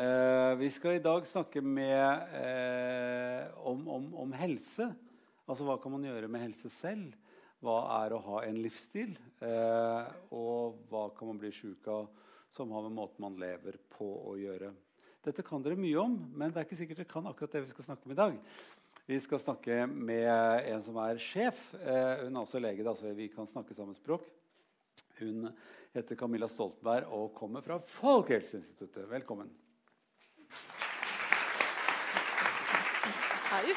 Eh, vi skal i dag snakke med, eh, om, om, om, helse. Altså hva kan man gjøre med helse selv? Hva er å ha en livsstil? Eh, og hva kan man bli sjuk av som har med måten man lever på å gjøre? Dette kan dere mye om, men det er ikke sikkert dere kan akkurat det vi skal snakke om i dag. Vi skal snakke med en som er sjef. Eh, hun er også lege, da, så vi kan snakke samme språk. Hun heter Camilla Stoltenberg og kommer fra Folkehelseinstituttet. Velkommen. Hei.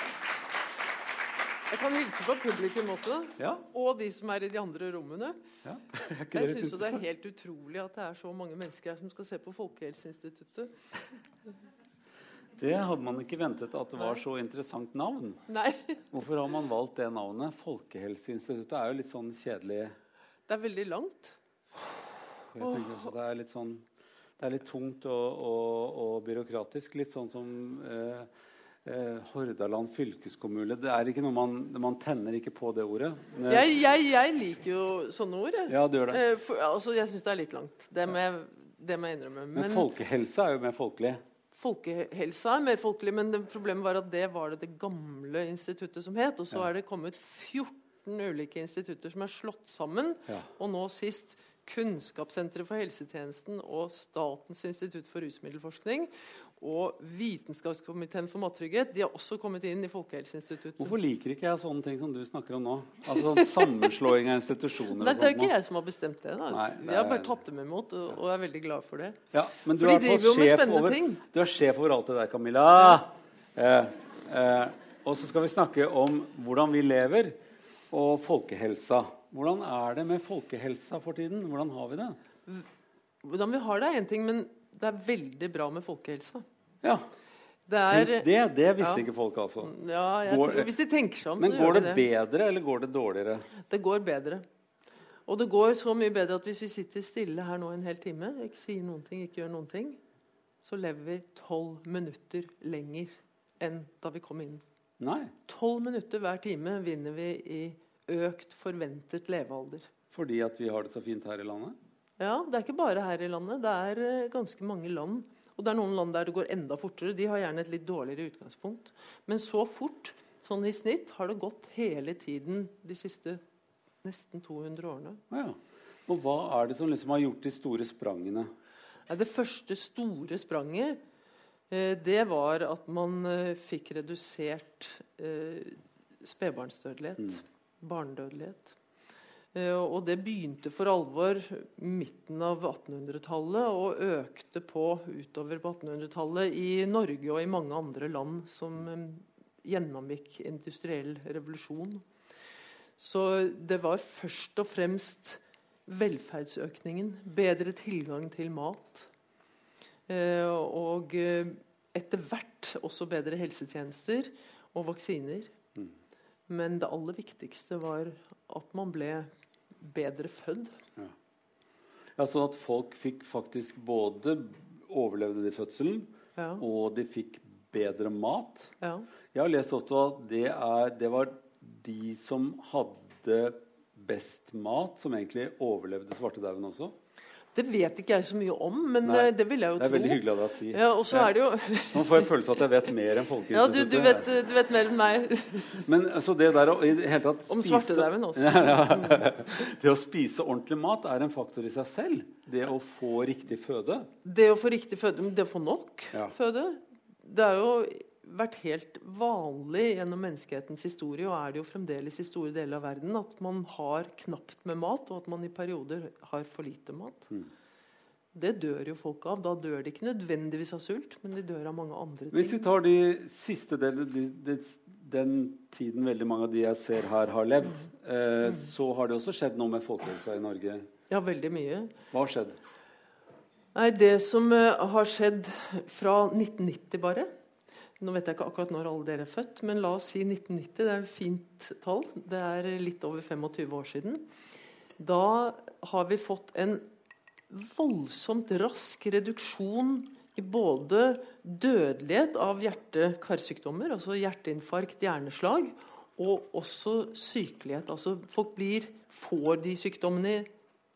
Jeg kan hilse på publikum også, ja. og de som er i de andre rommene. Ja. Jeg syns det er helt utrolig at det er så mange mennesker her som skal se på Folkehelseinstituttet. Det hadde man ikke ventet at det var så interessant navn. Nei. Hvorfor har man valgt det navnet? Folkehelseinstituttet er jo litt sånn kjedelig Det er veldig langt. Jeg tenker også Det er litt sånn Det er litt tungt og, og, og byråkratisk. Litt sånn som eh, eh, Hordaland fylkeskommune. Det er ikke noe man, man tenner ikke på det ordet. Jeg, jeg, jeg liker jo sånne ord. Ja, det gjør det. Eh, for, altså, jeg syns det er litt langt. Det må jeg, innrømme. Men, men folkehelse er jo mer folkelig. Folkehelsa er mer folkelig, men det, problemet var at det var det det gamle instituttet som het. Og så ja. er det kommet 14 ulike institutter som er slått sammen. Ja. Og nå sist Kunnskapssenteret for helsetjenesten og Statens institutt for rusmiddelforskning og Vitenskapskomiteen for mattrygghet de har også kommet inn i Folkehelseinstituttet. Hvorfor liker ikke jeg sånne ting som du snakker om nå? Altså sånn Sammenslåing av institusjoner Nei, Det er jo ikke jeg som har bestemt det. da. Nei, det er... har bare tatt dem imot og, og, er veldig glad for det. Ja, men du for de driver jo med spennende over, ting. Du er sjef over alt det der, Camilla. Ja. Eh, eh, og så skal vi snakke om hvordan vi lever, og folkehelsa. Hvordan er det med folkehelsa for tiden? Hvordan har vi det? Hvordan vi har det, er én ting, men det er veldig bra med folkehelsa. Ja. Det, er, det, det visste ja. ikke folk, altså. Ja, går, tror, hvis de tenker seg om, men går det. Det bedre, eller går det dårligere? Det går bedre. Og det går så mye bedre at hvis vi sitter stille her nå en hel time, ikke sier noen ting, ikke gjør noen ting, så lever vi tolv minutter lenger enn da vi kom inn. Nei. Tolv minutter hver time vinner vi i økt forventet levealder. Fordi at vi har det så fint her i landet? Ja, det er ikke bare her i landet. Det er eh, ganske mange land og det er noen land der det går enda fortere. De har gjerne et litt dårligere utgangspunkt. Men så fort, sånn i snitt, har det gått hele tiden de siste nesten 200 årene. Ja. Og hva er det som liksom har gjort de store sprangene? Det første store spranget eh, det var at man eh, fikk redusert eh, spedbarnsdødelighet. Mm. Barnedødelighet. Eh, og det begynte for alvor midten av 1800-tallet og økte på utover på 1800-tallet i Norge og i mange andre land som eh, gjennomgikk industriell revolusjon. Så det var først og fremst velferdsøkningen, bedre tilgang til mat. Eh, og etter hvert også bedre helsetjenester og vaksiner. Mm. Men det aller viktigste var at man ble bedre fødd. Ja. ja, Sånn at folk fikk faktisk både overlevde de fødselen, ja. og de fikk bedre mat. Ja. Jeg har lest også at det, er, det var de som hadde best mat, som egentlig overlevde svartedauden også. Det vet ikke jeg så mye om, men Nei, eh, det vil jeg jo tro. Det er tro. veldig hyggelig av deg å si. Ja, og så er det jo... Nå får jeg følelse av at jeg vet mer enn Folkeinstituttet. Ja, du, du, vet, du, vet, mer enn meg. Men altså, det der å i det hele tatt spise... Om svartedauden også. Ja, ja. Det å spise ordentlig mat er en faktor i seg selv. Det å få riktig føde. Det å få riktig føde, men det å få nok føde Det er jo vært helt vanlig gjennom menneskehetens historie, og er det jo fremdeles i store deler av verden, at man har knapt med mat, og at man i perioder har for lite mat. Mm. Det dør jo folk av. Da dør de ikke nødvendigvis av sult, men de dør av mange andre ting. Hvis vi tar de siste delene, de, de, den tiden veldig mange av de jeg ser her, har levd, mm. eh, mm. så har det også skjedd noe med folkehelsa i Norge? Ja, veldig mye. Hva har skjedd? Nei, Det som uh, har skjedd fra 1990 bare nå vet jeg ikke akkurat når alle dere er født, men la oss si 1990. Det er et fint tall. Det er litt over 25 år siden. Da har vi fått en voldsomt rask reduksjon i både dødelighet av hjerte-karsykdommer, altså hjerteinfarkt, hjerneslag, og også sykelighet. Altså folk blir, får de sykdommene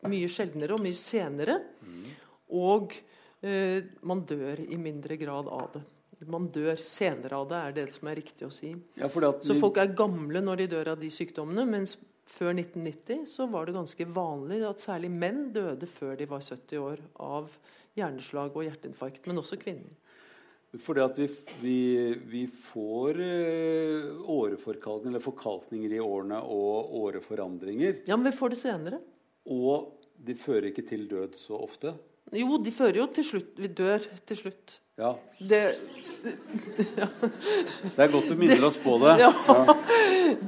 mye sjeldnere og mye senere. Mm. Og Eh, man dør i mindre grad av det. Man dør senere av det, er det som er riktig å si. Ja, Så vi- folk er gamle når de dør av de sykdommene, mens før 1990 så var det ganske vanlig at særlig menn døde før de var 70 år av hjerneslag og hjerteinfarkt, men også kvinner. Fordi at vi, vi, vi får åreforkalkninger, eller forkalkninger i årene og åreforandringer. Ja, men vi får det senere. Og de fører ikke til død så ofte. Jo, de fører jo til slutt Vi dør til slutt. Ja, Det, Det er godt du minner oss på det. Ja. Ja.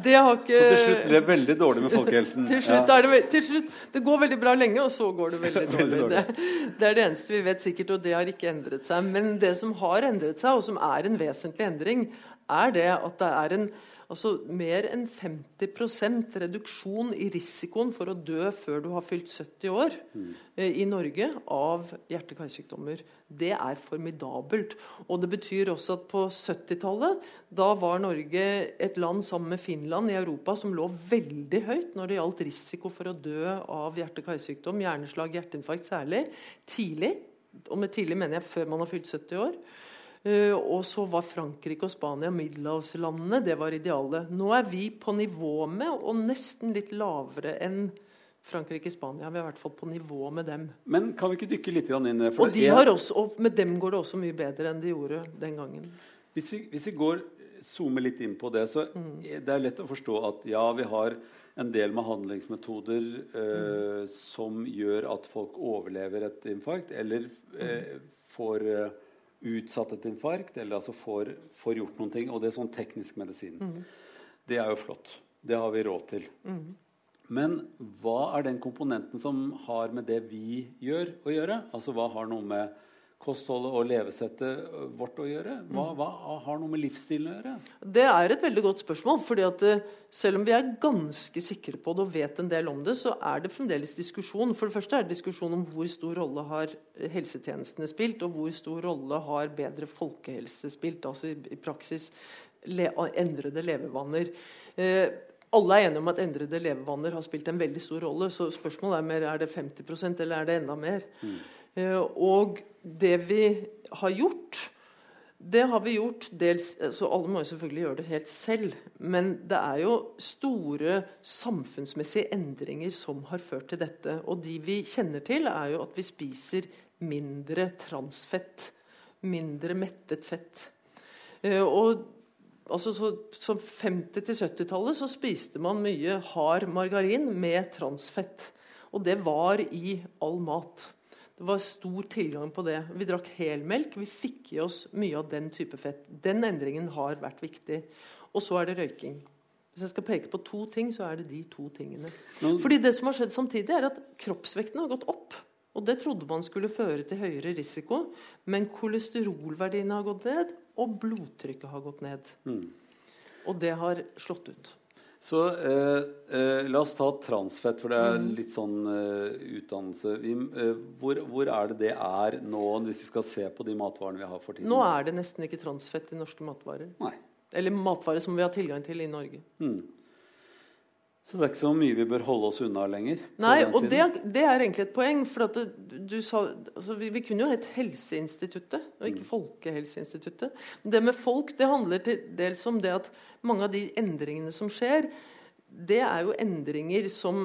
det har ikke Så til slutt ble det veldig dårlig med folkehelsen. Til slutt Ja. det, til slutt, det går veldig bra lenge, og så går det veldig dårlig. Veldig dårlig. Det, det er det eneste vi vet sikkert, og det har ikke endret seg. Men det som har endret seg, og som er en vesentlig endring, er det at det er en altså mer enn 50% reduksjon i risikoen for å dø før du har fylt 70 år mm. i Norge av hjerte-karsykdommer. Det er formidabelt. Og det betyr også at på 70-tallet, da var Norge et land sammen med Finland i Europa som lå veldig høyt når det gjaldt risiko for å dø av hjerte-karsykdom, hjerneslag, hjerteinfarkt særlig, tidlig. Og med tidlig mener jeg før man har fylt 70 år. Eh, og så var Frankrike og Spania middelhavslandene. Det var idealet. Nå er vi på nivå med, og nesten litt lavere enn Frankrike og Spania. Vi er i hvert fall på nivå med dem. Men kan vi ikke dykke litt inn? For Og, de har også, og med dem går det også mye bedre enn det gjorde den gangen. Hvis vi, hvis vi går zoomer litt inn på det, så mm. det er lett å forstå at ja, vi har en del med handlingsmetoder eh, som gjør at folk overlever et infarkt, eller eh, får eh, utsatt et infarkt, eller altså får, får gjort noen ting. Og det er sånn teknisk medisin. Det er jo flott. Det har vi råd til. Men hva er den komponenten som har med det vi gjør, å gjøre? Altså hva har noe med kostholdet og levesettet vårt å gjøre? Hva, hva har noe med livsstilen å gjøre? Det er et veldig godt spørsmål. fordi at Selv om vi er ganske sikre på det og vet en del om det, så er det fremdeles diskusjon. For det første er det diskusjon om hvor stor rolle har helsetjenestene spilt, og hvor stor rolle har bedre folkehelse spilt. Altså i, i praksis le, endrede levevaner. Eh, alle er enige om at endrede levevaner har spilt en veldig stor rolle. Så spørsmålet er mer er det 50% eller er det enda mer. Eh, og det vi har gjort det har vi gjort dels så Alle må jo selvfølgelig gjøre det helt selv. Men det er jo store samfunnsmessige endringer som har ført til dette. Og de vi kjenner til, er jo at vi spiser mindre transfett. Mindre mettet fett. Eh, og altså så, så 50- til 70-tallet så spiste man mye hard margarin med transfett. Og det var i all mat. Det var stor tilgang på det. Vi drakk helmelk. Vi fikk i oss mye av den type fett. Den endringen har vært viktig. Og så er det røyking. Hvis jeg skal peke på to ting, så er det de to tingene. Nå- Fordi det som har skjedd samtidig, er at kroppsvekten har gått opp. Og det trodde man skulle føre til høyere risiko. Men kolesterolverdiene har gått ned, og blodtrykket har gått ned. Og det har slått ut. Så eh, eh, la oss ta transfett, for det er litt sånn eh, utdannelse. Vi, eh, hvor, hvor er det det er nå, hvis vi skal se på de matvarene vi har for tiden? Nå er det nesten ikke transfett i norske matvarer. Nei. Eller matvarer som vi har tilgang til i Norge. Mm. Så det er ikke så mye vi bør holde oss unna lenger? Nei, og det, er- det er egentlig et poeng. For at det, du sa, altså vi, vi kunne jo hett Helseinstituttet, og ikke Folkehelseinstituttet. Det med folk det handler til dels om det at mange av de endringene som skjer, det er jo endringer som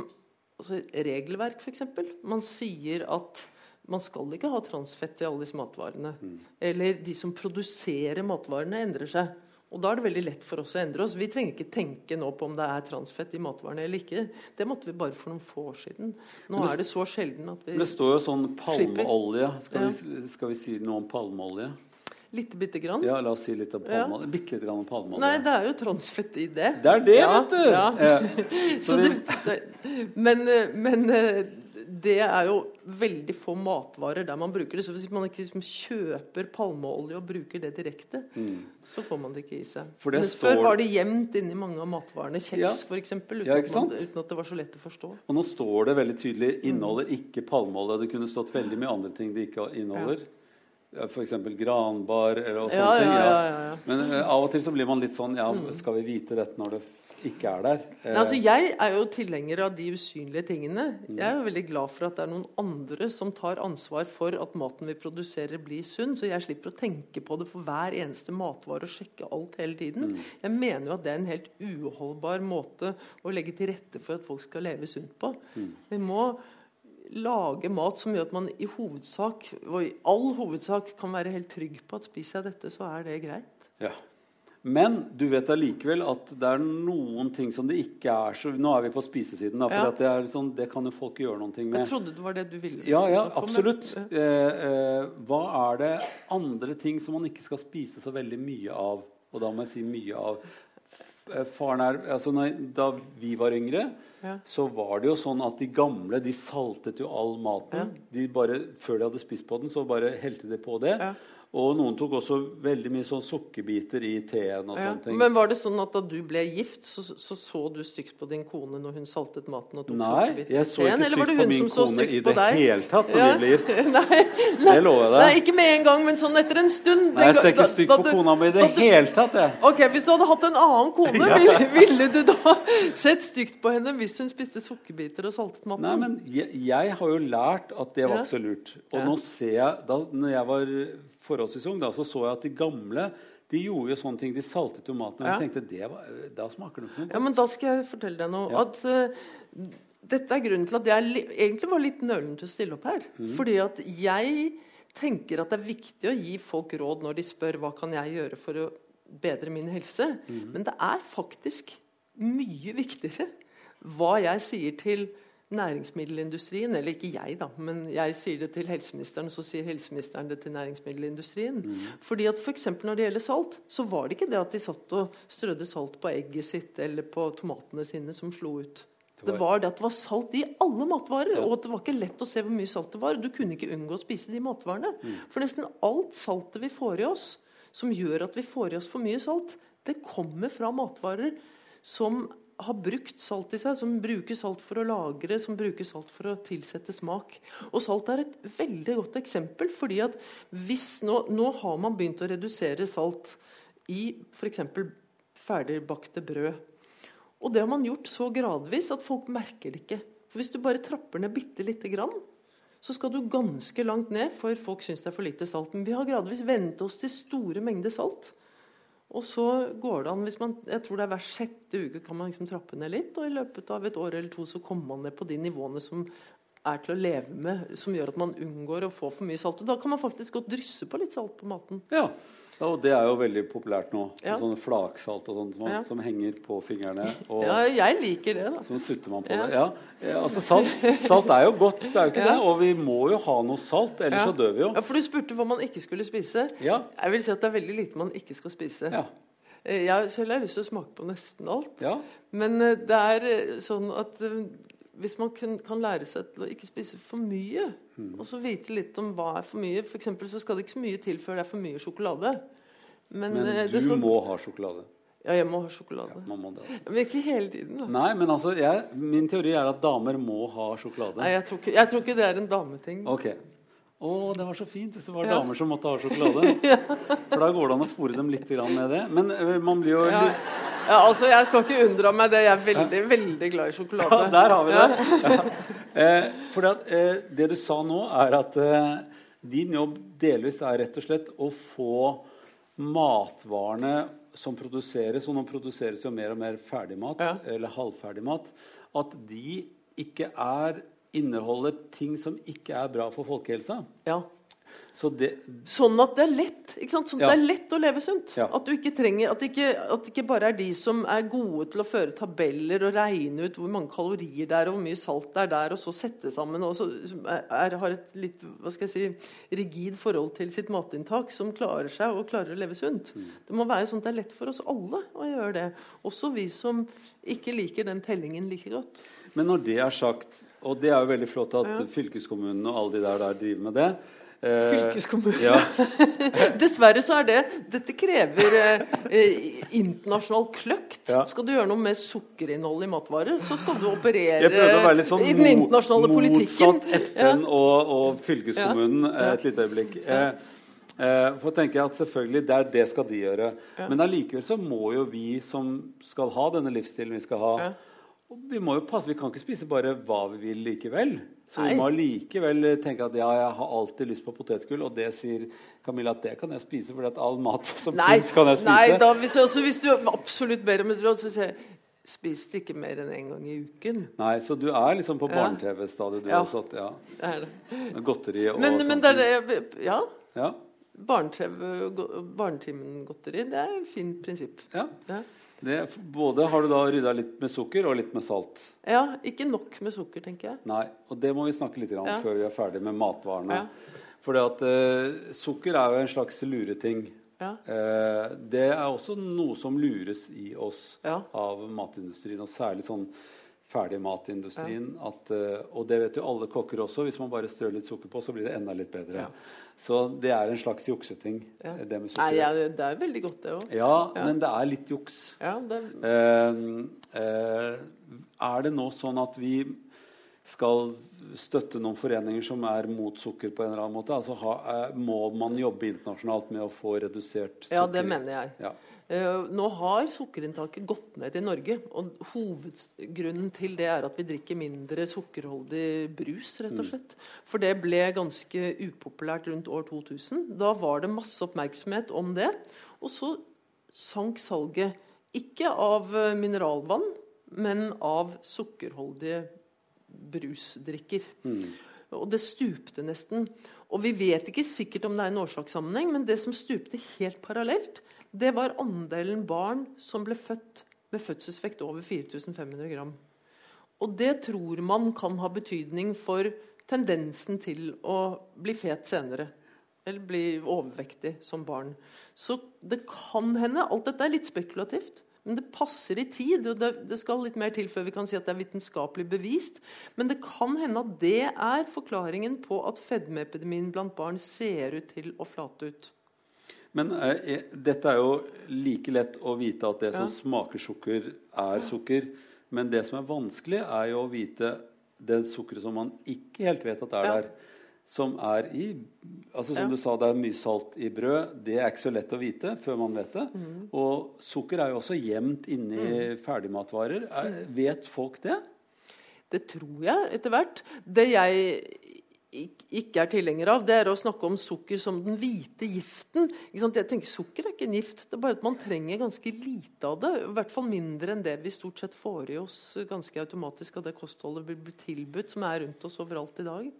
altså Regelverk, f.eks. Man sier at man skal ikke ha transfett i alle disse matvarene. Eller de som produserer matvarene, endrer seg. Og da er det veldig lett for oss å endre oss. Vi trenger ikke tenke nå på om det er transfett i matvarene eller ikke. Det måtte vi bare for noen få år siden. Nå det- er det så sjelden at vi slipper. det står jo sånn palmeolje. Skal, Ja. vi, skal vi si noe om palmeolje? Litte bitte grann. Ja, la oss si litt om Ja. palmeolje. Bitte litt grann om palmeolje. Nei, det er jo transfett i det. Det er det, Ja, vet du! ja. Så det, det, men, eh, men eh, det er jo veldig få matvarer der man bruker det. Så hvis man ikke liksom kjøper palmeolje og bruker det direkte, så får man det ikke i seg. Men står- Før var det gjemt inni mange av matvarene. Kjeks Ja. eksempel, uten, Ja, uten at det var så lett å forstå. Og nå står det veldig tydelig inneholder ikke palmeolje. Det kunne stått veldig mye andre ting det ikke inneholder. Ja. F.eks. granbar eller sånne Ja, ja, ting. Men eh, av og til så blir man litt sånn Ja, skal vi vite dette når det ikke er der. Nei, altså jeg er jo tilhenger av de usynlige tingene. Jeg er jo veldig glad for at det er noen andre som tar ansvar for at maten vi produserer, blir sunn. Så jeg slipper å tenke på det for hver eneste matvare og sjekke alt hele tiden. Jeg mener jo at det er en helt uholdbar måte å legge til rette for at folk skal leve sunt på. Vi må lage mat som gjør at man i hovedsak, og i all hovedsak kan være helt trygg på at spiser jeg dette, så er det greit. Ja. Men du vet allikevel at det er noen ting som det ikke er så Nå er vi på spisesiden, da, for Ja. det, er sånn, det kan jo folk gjøre noe med. Jeg trodde det var det du ville. Ja, ja, absolutt. men-. Eh, eh, hva er det andre ting som man ikke skal spise så veldig mye av? Og da må jeg si mye av. Eh, er, altså nei, da vi var yngre, Ja. så var det jo sånn at de gamle de saltet jo all maten. De bare, før de hadde spist på den, så bare helte de på det. Ja. Og noen tok også veldig mye sånn sukkerbiter i teen og Ja. sånne ting. Men var det sånn at da du ble gift, så så, så du stygt på din kone når hun saltet maten og tok Nei, sukkerbiter i jeg så ikke stygt på min så kone i det hele tatt når Ja. vi ble gift. Nei, Det lover jeg nei, deg. ikke med en gang, men sånn etter en stund. Nei, jeg ser ikke stygt på du- kona mi i det hele tatt, jeg. Ok, Hvis du hadde hatt en annen kone, ville, ville du da sett stygt på henne hvis hun spiste sukkerbiter og saltet maten? Nei, men jeg, jeg har jo lært at det var ikke så lurt. Og Ja. nå ser jeg, da når jeg var forholdsvis ung, da, så så jeg at de gamle de gjorde jo sånne ting. De saltet jo maten. Og Ja. jeg tenkte det var, da smaker det ikke noe Ja, men Da skal jeg fortelle deg noe. At uh, Dette er grunnen til at jeg li egentlig var litt nølen til å stille opp her. Mm. Fordi at jeg tenker at det er viktig å gi folk råd når de spør hva kan jeg gjøre for å bedre min helse. Mm. Men det er faktisk mye viktigere hva jeg sier til næringsmiddelindustrien, eller ikke jeg, da, men jeg sier det til helseministeren, og så sier helseministeren det til næringsmiddelindustrien. Fordi at F.eks. når det gjelder salt, så var det ikke det at de satt og strødde salt på egget sitt eller på tomatene sine som slo ut. Det var det at det var salt i alle matvarer, og at det var ikke lett å se hvor mye salt det var. Du kunne ikke unngå å spise de matvarene. For nesten alt saltet vi får i oss, som gjør at vi får i oss for mye salt, det kommer fra matvarer som har brukt salt i seg, som bruker salt for å lagre, som bruker salt for å tilsette smak. Og salt er et veldig godt eksempel, fordi at hvis nå, nå har man begynt å redusere salt i f.eks. ferdigbakte brød. Og det har man gjort så gradvis at folk merker det ikke. For hvis du bare trapper ned bitte lite grann, så skal du ganske langt ned før folk syns det er for lite salt. Men vi har gradvis vent oss til store mengder salt. Og så går det an hvis man, jeg tror det er Hver sjette uke kan man liksom trappe ned litt. Og i løpet av et år eller to så kommer man ned på de nivåene som er til å leve med. Som gjør at man unngår å få for mye salt. Og da kan man faktisk godt drysse på litt salt på maten. Ja. Ja, og det er jo veldig populært nå. Ja. Sånn flaksalt og sånt som, Ja. som henger på fingrene. Og Ja, jeg liker det, da. så sutter man på Ja. det. Ja. Altså salt, salt er jo godt, det er jo ikke det. Og vi må jo ha noe salt, ellers så dør vi jo. Ja, For du spurte hva man ikke skulle spise. Ja. Jeg vil si at det er veldig lite man ikke skal spise. Ja. Eh, Jeg selv har lyst til å smake på nesten alt. ja. Men eh, det er eh, sånn at hvis man kun, kan lære seg til å ikke spise for mye, Mm. og så vite litt om hva er for mye For eksempel så skal det ikke så mye til før det er for mye sjokolade. Men, Men eh, du skal, må ha sjokolade. Ja, jeg må ha sjokolade. Ja, må det, altså. Men ikke hele tiden, da. Nei, men altså, jeg, min teori er at damer må ha sjokolade. Nei, jeg tror, ikke, jeg tror ikke det er en dameting. Ok. Å, det var så fint hvis det var Ja. damer som måtte ha sjokolade. For da går det an å fòre dem litt med det. Men eh, man blir jo Ja, ja, altså Jeg skal ikke unndra meg det. Jeg er veldig veldig glad i sjokolade. Ja, der har vi det. Ja. Eh, for at, eh, det du sa nå, er at eh, din jobb delvis er rett og slett å få matvarene som produseres, og nå produseres jo mer og mer ferdigmat, Ja. eller halvferdigmat, at de ikke er inneholder ting som ikke er bra for folkehelsa. Ja. Så det, Sånn at det er lett ikke sant? Sånn at Ja. det er lett å leve sunt. Ja. At, du ikke trenger, at, det ikke, at det ikke bare er de som er gode til å føre tabeller og regne ut hvor mange kalorier det er, og hvor mye salt det er der, og så sette sammen og så er, har et litt hva skal jeg si, rigid forhold til sitt matinntak, som klarer seg og klarer å leve sunt. Mm. Det må være sånn at det er lett for oss alle å gjøre det. Også vi som ikke liker den tellingen like godt. Men når det er sagt, og det er jo veldig flott at Ja. fylkeskommunene og alle de der, der driver med det Fylkeskommunen. Ja, Dessverre så er det Dette krever eh, eh, internasjonal kløkt. Ja. Skal du gjøre noe med sukkerinnhold i matvarer, så skal du operere å sånn i den internasjonale mot, politikken. motsatt FN og, og fylkeskommunen Ja. Ja. et lite øyeblikk. Eh, Eh, for tenker jeg at selvfølgelig, det, er, det skal de gjøre. Ja. Men allikevel så må jo vi som skal ha denne livsstilen vi skal ha Ja. Og Vi må jo passe, vi kan ikke spise bare hva vi vil likevel. Så Nei. vi må allikevel tenke at ja, jeg har alltid lyst på potetgull, og det sier Camilla at det kan jeg spise, for all mat som fins, kan jeg spise. nei da, hvis, også, hvis du absolutt ber om et råd, så sier jeg Spis det ikke mer enn én gang i uken. Nei, Så du er liksom på barne-TV-stadiet, du Ja. også? At, ja, Det er det. godteri og Men, men er det Ja. Ja, Barne-TV, Barnetimen-godteri, det er et fint prinsipp. ja. Ja. Det, både har du da rydda litt med sukker og litt med salt. ja, ikke nok med sukker, tenker jeg. Nei, og det må vi snakke litt om Ja. før vi er ferdig med matvarene. Ja. For at eh, sukker er jo en slags lureting. Ja. Uh, det er også noe som lures i oss av matindustrien, og særlig sånn ferdigmatindustrien. At, eh, og det vet jo alle kokker også. Hvis man bare strør litt sukker på, så blir det enda litt bedre. Ja. Så det er en slags jukseting, Ja. eh, det med Nei, sukker. ja, det er veldig godt, det òg. Ja, Ja. men det er litt juks. Ja, det Eh, eh, er det nå sånn at vi skal støtte noen foreninger som er mot sukker på en eller annen måte? Altså ha, må man jobbe internasjonalt med å få redusert sukker? ja, det mener jeg. Ja. Eh, nå har sukkerinntaket gått ned i Norge. Og hovedgrunnen til det er at vi drikker mindre sukkerholdig brus, rett og slett. For det ble ganske upopulært rundt år 2000. Da var det masse oppmerksomhet om det. Og så sank salget ikke av eh, mineralvann, men av sukkerholdige brusdrikker. Og det stupte nesten. Og vi vet ikke sikkert om det er en årsakssammenheng, men det som stupte helt parallelt, det var andelen barn som ble født med fødselsvekt over 4500 gram. Og det tror man kan ha betydning for tendensen til å bli fet senere. Eller bli overvektig som barn. Så det kan hende Alt dette er litt spekulativt. Men det passer i tid. og det, det skal litt mer til før vi kan si at det er vitenskapelig bevist. Men det kan hende at det er forklaringen på at fedmeepidemien blant barn ser ut til å flate ut. Men eh, eh, dette er jo like lett å vite at det som smaker sukker, er sukker. Men det som er vanskelig, er jo å vite det sukkeret som man ikke helt vet at er der. Som er i altså Som du sa, det er mye salt i brød. Det er ikke så lett å vite før man vet det. Mm. Og sukker er jo også gjemt inni ferdigmatvarer. Er, vet folk det? Det tror jeg etter hvert. Det jeg ikke er tilhenger av, det er å snakke om sukker som den hvite giften. Jeg tenker Sukker er ikke en gift, det er bare at man trenger ganske lite av det. I hvert fall mindre enn det vi stort sett får i oss ganske automatisk av det kostholdet vi blir tilbudt, som er rundt oss overalt i dag.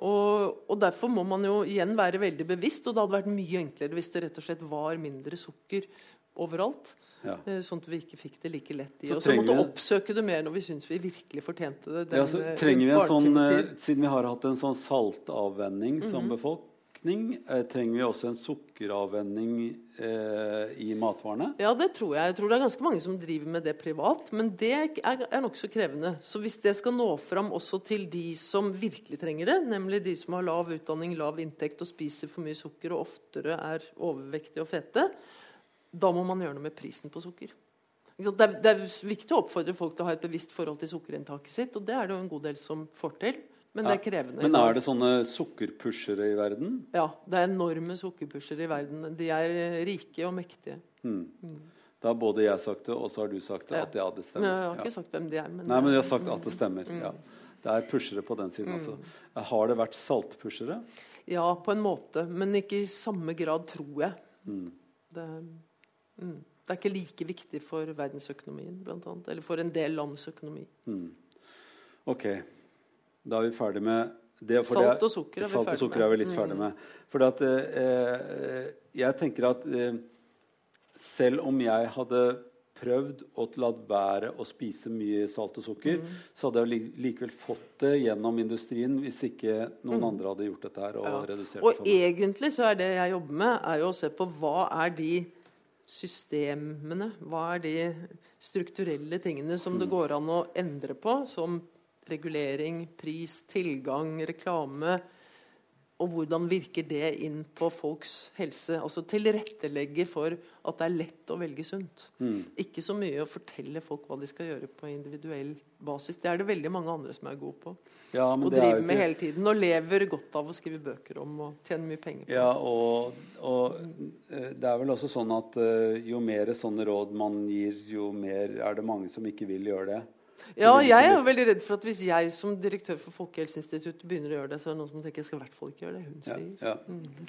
Og, og Derfor må man jo igjen være veldig bevisst, og det hadde vært mye enklere hvis det rett og slett var mindre sukker overalt. Ja. eh, Sånn at vi ikke fikk det like lett i Så oss. Så måtte vi- oppsøke det mer når vi syntes vi virkelig fortjente det. Ja, så eh, trenger vi en sånn, eh. Siden vi har hatt en sånn saltavvenning som Mhm. befolkning, eh, trenger vi også en sukkeravvenning eh, i matvarene? Ja, det tror jeg. Jeg tror det er ganske mange som driver med det privat. Men det er, er nokså krevende. Så hvis det skal nå fram også til de som virkelig trenger det, nemlig de som har lav utdanning, lav inntekt og spiser for mye sukker og oftere er overvektige og fete, da må man gjøre noe med prisen på sukker. Det er, det er viktig å oppfordre folk til å ha et bevisst forhold til sukkerinntaket sitt, og det er det jo en god del som får til. Men det er krevende. Men er det sånne sukkerpushere i verden? Ja, det er enorme sukkerpushere i verden. De er eh, rike og mektige. Da har både jeg sagt det, og så har du sagt det. Ja. At ja, det Men Nei, jeg har Ja. ikke sagt hvem de er. Men, Nei, men jeg har sagt at det stemmer. Mm. Ja. Det er pushere på den siden også. Har det vært saltpushere? Ja, på en måte. Men ikke i samme grad, tror jeg. Mm. Det, mm, det er ikke like viktig for verdensøkonomien, blant annet. Eller for en del lands økonomi. Ok, da er vi ferdig med det. Salt og sukker er vi salt og sukker er vi litt ferdig med. For at, eh, jeg tenker at eh, selv om jeg hadde prøvd å la være å spise mye salt og sukker, Mm. så hadde jeg li- likevel fått det gjennom industrien hvis ikke noen andre hadde gjort dette her og Mm. Ja. Og egentlig så er det jeg jobber med, er jo å se på hva er de systemene, hva er de strukturelle tingene som det går an å endre på, som regulering, pris, tilgang, reklame, og hvordan virker det inn på folks helse? Altså tilrettelegge for at det er lett å velge sunt. Mm. Ikke så mye å fortelle folk hva de skal gjøre på individuell basis. Det er det veldig mange andre som er gode på. Ja, men Og er driver med hele tiden. Og lever godt av å skrive bøker om og tjene mye penger på. Ja, og, og eh, det er vel også sånn at eh, jo mer sånne råd man gir, jo mer er det mange som ikke vil gjøre det. Ja, jeg er jo veldig redd for at hvis jeg som direktør for Folkehelseinstituttet begynner å gjøre det, så er det noen som tenker jeg skal i hvert fall ikke gjøre det hun sier. ja.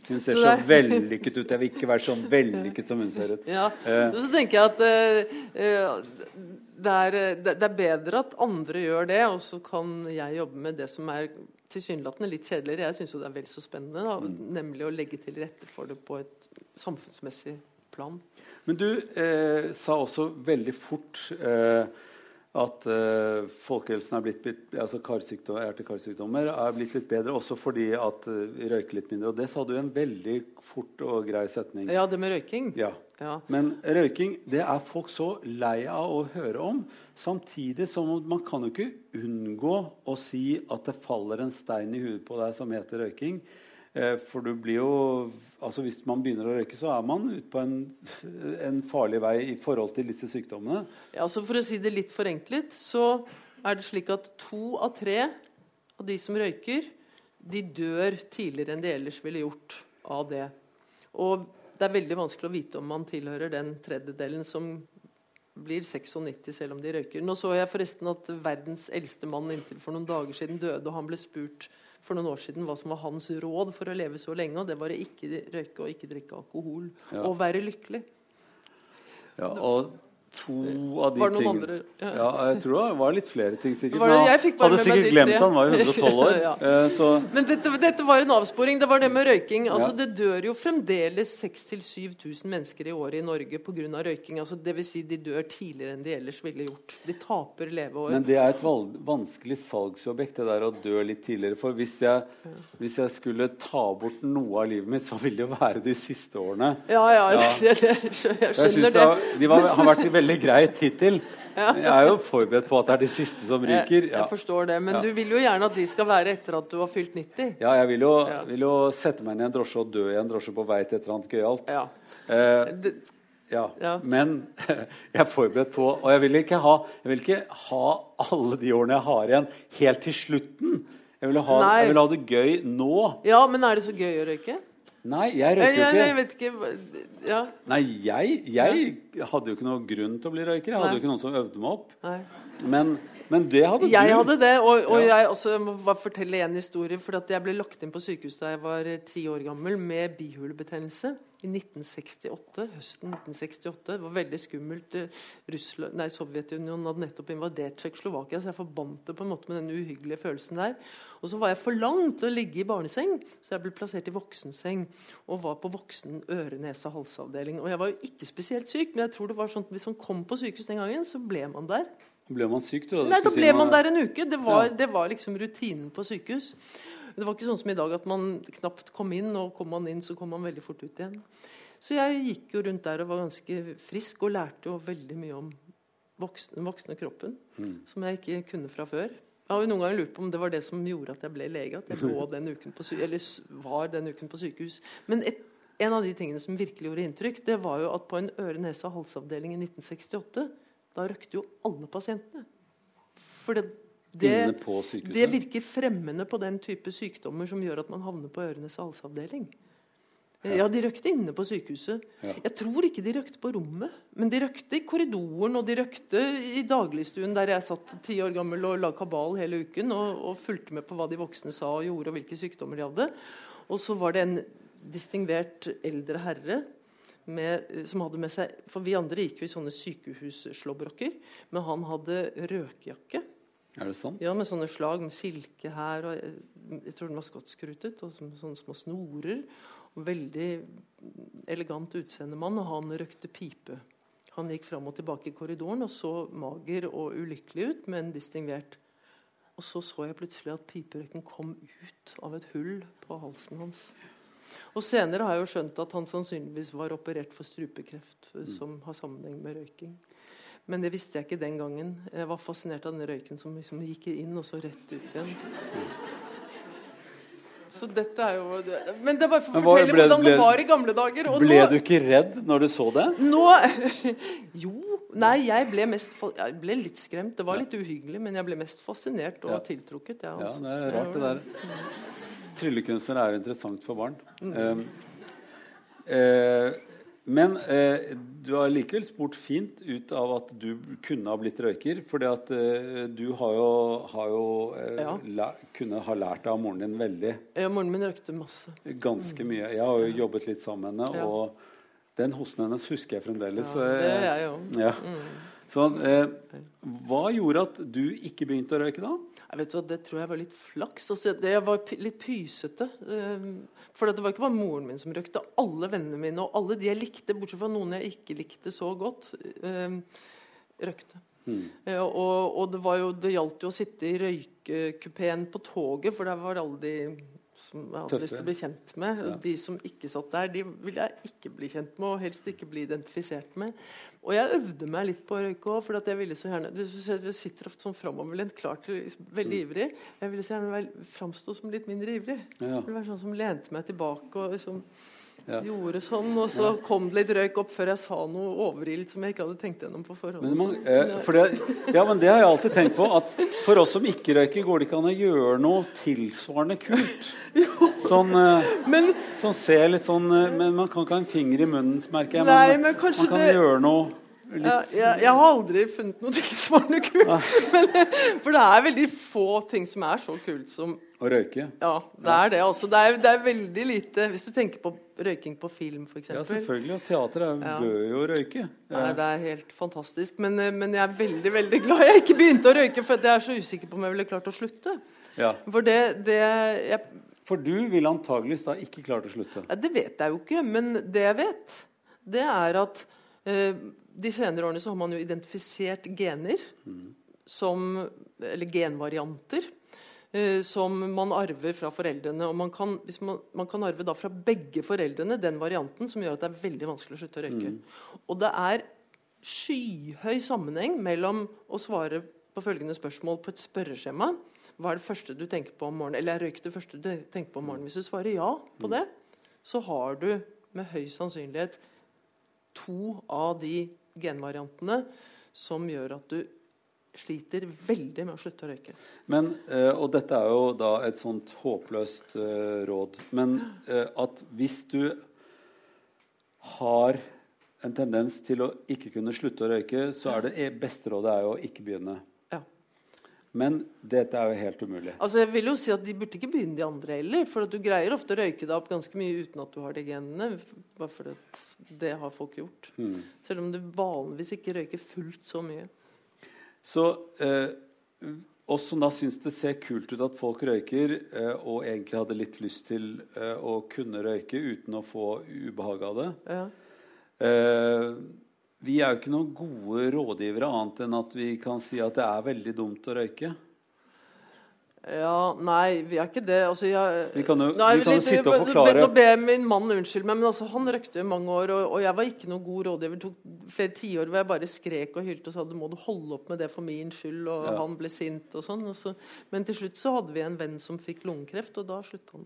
Hun ser så så vellykket ut. Jeg vil ikke være så vellykket som hun ser ut. Ja, uh, Så tenker jeg at uh, det, er, det det er bedre at andre gjør det, og så kan jeg jobbe med det som er tilsynelatende litt kjedeligere. Jeg syns jo det er vel så spennende, da, Mm. nemlig å legge til rette for det på et samfunnsmessig plan. Men du eh, sa også veldig fort eh, at uh, folkehelsen er blitt, altså hjerte-karsykdommer er blitt litt bedre også fordi at eh, vi røyker litt mindre. Og det sa du i en veldig fort og grei setning. Ja, det med røyking. Ja. Ja. Men røyking det er folk så lei av å høre om. Samtidig som man kan jo ikke unngå å si at det faller en stein i huet på deg som heter røyking. Eh, for du blir jo altså Hvis man begynner å røyke, så er man ute på en, en farlig vei i forhold til disse sykdommene. Ja, altså For å si det litt forenklet, så er det slik at to av tre av de som røyker, de dør tidligere enn de ellers ville gjort av det. Og det er veldig vanskelig å vite om man tilhører den tredjedelen som blir 96 selv om de røyker. Nå så jeg forresten at verdens eldste mann inntil for noen dager siden døde, og han ble spurt for noen år siden hva som var hans råd for å leve så lenge, og det var å ikke røyke og ikke drikke alkohol. Ja. Og være lykkelig. Ja, og to av de Var det noen tingene? Ja. Ja, jeg tror det var litt flere ting, sikkert. Det- jeg hadde med sikkert glemt han var jo 112 år. Ja. eh, Så Men dette, dette var en avsporing. Det var det med røyking. Altså, Ja. Det dør jo fremdeles 6000-7000 mennesker i året i Norge pga. røyking. Altså, det vil si de dør tidligere enn de ellers ville gjort. De taper leveår. Men det er et vanskelig salgsobjekt, det der å dø litt tidligere. For hvis jeg, hvis jeg skulle ta bort noe av livet mitt, så ville det jo være de siste årene. ja, ja. Det, det, jeg skjønner jeg det. Jeg, de var, har vært veldig greit hittil. Jeg er jo forberedt på at det er de siste som ryker. ryker. jeg forstår det. Men Ja. du vil jo gjerne at de skal være etter at du har fylt 90. ja jeg vil jo, Ja. vil jo sette meg inn i en drosje og dø i en drosje på vei til et eller annet gøyalt. Ja. Eh, ja. Ja. Men jeg er forberedt på Og jeg vil, ikke ha, jeg vil ikke ha alle de årene jeg har igjen, helt til slutten. Jeg vil ha, jeg vil ha det gøy nå. ja, men er det så gøy å røyke? Nei, jeg røyker jo jeg, jeg ikke. vet ikke Ja. Nei, jeg, jeg hadde jo ikke noe grunn til å bli røyker. Jeg hadde jo ikke noen som øvde meg opp. Nei. Men, men det hadde Jeg hadde det, og, og Ja. jeg også må fortelle en historie. For at jeg ble lagt inn på sykehus da jeg var eh, ti år gammel med bihulebetennelse i 1968. Høsten 1968. Det var veldig skummelt. Eh, Russland, nei, Sovjetunionen hadde nettopp invadert Tsjekkoslovakia, så jeg forbandt det på en måte med den uhyggelige følelsen der. Og så var jeg for lang til å ligge i barneseng, så jeg ble plassert i voksenseng. Og var på voksen øre-nese-halsavdeling. Og jeg var jo ikke spesielt syk, men jeg tror det var sånn at hvis man kom på sykehus den gangen, så ble man der. Ble man syk, da? Nei, da ble man der en uke. Det var, Ja. det var liksom rutinen på sykehus. Det var ikke sånn som i dag at man knapt kom inn, og kom man inn, så kom man veldig fort ut igjen. Så jeg gikk jo rundt der og var ganske frisk og lærte jo veldig mye om den voksne kroppen, Mm. som jeg ikke kunne fra før. Jeg har jo noen ganger lurt på om det var det som gjorde at jeg ble lege, at jeg den uken på sy eller var den uken på sykehus. Men et, en av de tingene som virkelig gjorde inntrykk, det var jo at på en øre-nese-halsavdeling i 1968, da røkte jo alle pasientene. For det, det, det virker fremmende på den type sykdommer som gjør at man havner på ørenes halsavdeling. Ja, de røkte inne på sykehuset. Ja. Jeg tror ikke de røkte på rommet, men de røkte i korridoren og de røkte i dagligstuen der jeg satt ti år gammel og la kabal hele uken og, og fulgte med på hva de voksne sa og gjorde, og hvilke sykdommer de hadde. Og så var det en distingvert eldre herre med, som hadde med seg For vi andre gikk jo i sånne sykehusslåbroker, men han hadde røkjakke. Er det sant? Ja, med sånne slag med silke her. Og jeg, jeg tror den var skotskrutet. Og som, sånne små snorer. Og veldig elegant utseende mann. Og han røkte pipe. Han gikk fram og tilbake i korridoren og så mager og ulykkelig ut, men distingvert. Og så så jeg plutselig at piperøyken kom ut av et hull på halsen hans. Og senere har jeg jo skjønt at han sannsynligvis var operert for strupekreft, som har sammenheng med røyking. Men det visste jeg ikke den gangen. Jeg var fascinert av den røyken som liksom gikk inn og så rett ut igjen. Så dette er jo Men det er bare for å fortelle ble- hvordan det var i gamle dager. Ble nå, du ikke redd når du så det? nå Jo. Nei, jeg ble mest Jeg ble litt skremt. Det var litt uhyggelig, men jeg ble mest fascinert og Ja. tiltrukket. Ja, Ja, altså. det er rart, det der. Tryllekunstner er interessant for barn. Mm. eh, men eh, du har likevel spurt fint ut av at du kunne ha blitt røyker. at eh, du har jo, har jo eh, Ja. la, kunne ha lært av moren din veldig. Ja, Moren min røykte masse. Ganske mye. Jeg har jo jobbet litt sammen med henne, Ja. og den hosten hennes husker jeg fremdeles. Ja, det er jeg òg. ja. Så eh, hva gjorde at du ikke begynte å røyke da? Jeg vet hva, Det tror jeg var litt flaks. Altså, det, jeg var litt pysete. Um, for det var ikke bare moren min som røykte. Alle vennene mine og alle de jeg likte, bortsett fra noen jeg ikke likte så godt, um, røykte. Eh, og og det, var jo, det gjaldt jo å sitte i røykekupeen på toget, for der var alle de som jeg hadde Tøffe. lyst til å bli kjent med. Ja. De som ikke satt der, de ville jeg ikke bli kjent med, og helst ikke bli identifisert med. Og jeg øvde meg litt på å røyke òg, for at jeg ville så gjerne jeg sitter ofte sånn framoverlent, klar til veldig veldig ivrig. Jeg ville så gjerne framstå som litt mindre ivrig. Ja. Det være sånn som lente meg tilbake og liksom Ja. gjorde sånn, og så kom det litt røyk opp før jeg sa noe overilt som jeg ikke hadde tenkt gjennom på forhånd. Men, man, eh, for det, ja, men det har jeg alltid tenkt på. At for oss som ikke røyker, går det ikke an å gjøre noe tilsvarende kult. Sånn, eh, Men sånn ser litt sånn eh, Men man kan ikke ha en finger i munnen, merker jeg. Nei, men men man kan det- gjøre noe litt ja, jeg, jeg har aldri funnet noe tilsvarende kult. Men, for det er veldig få ting som er så kult som å røyke. Ja, det er det. altså. Det er, det er veldig lite Hvis du tenker på røyking på film, f.eks. Ja, selvfølgelig. Og teater er, Ja. bør jo røyke. Nei, det er helt fantastisk. Men, eh, men jeg er veldig veldig glad jeg ikke begynte å røyke, for jeg er så usikker på om jeg ville klart å slutte. Ja. For det, det jeg, For du ville antageligvis da ikke klart å slutte. ja, Det vet jeg jo ikke, men det jeg vet, det er at eh, de senere årene så har man jo identifisert gener som Eller genvarianter. Eh, som man arver fra foreldrene. Og man kan, hvis man, man kan arve da fra begge foreldrene den varianten som gjør at det er veldig vanskelig å slutte å røyke. Og det er skyhøy sammenheng mellom å svare på følgende spørsmål på et spørreskjema. Hva er det første du tenker på om morgenen? Eller er røyk det første du tenker på om morgenen? Hvis du svarer ja på det, så har du med høy sannsynlighet to av de genvariantene som gjør at du sliter veldig med å slutte å røyke. Men, eh, og dette er jo da et sånt håpløst eh, råd. Men eh, at hvis du har en tendens til å ikke kunne slutte å røyke, så er det e- beste rådet er å ikke begynne. Ja. Men dette er jo helt umulig. Altså jeg vil jo si at De burde ikke begynne de andre heller. For at du greier ofte å røyke deg opp ganske mye uten at du har de genene. Bare for at det har folk gjort. Mm. Selv om du vanligvis ikke røyker fullt så mye. Så eh, oss som da syns det ser kult ut at folk røyker, eh, og egentlig hadde litt lyst til eh, å kunne røyke uten å få ubehag av det Ja. eh, Vi er jo ikke noen gode rådgivere annet enn at vi kan si at det er veldig dumt å røyke. Ja, nei, vi er ikke det. Altså, jeg, Vi kan jo- Nå er vi kan jo litt- sitte og Nå forklare- ber jeg min mann unnskylde meg, men altså, han røykte i mange år, og, og jeg var ikke noen god rådgiver. Det tok flere tiår hvor jeg bare skrek og hylte og sa du må du holde opp med det for min skyld, og Ja. han ble sint og sånn. Og så, men til slutt så hadde vi en venn som fikk lungekreft, og da slutta han.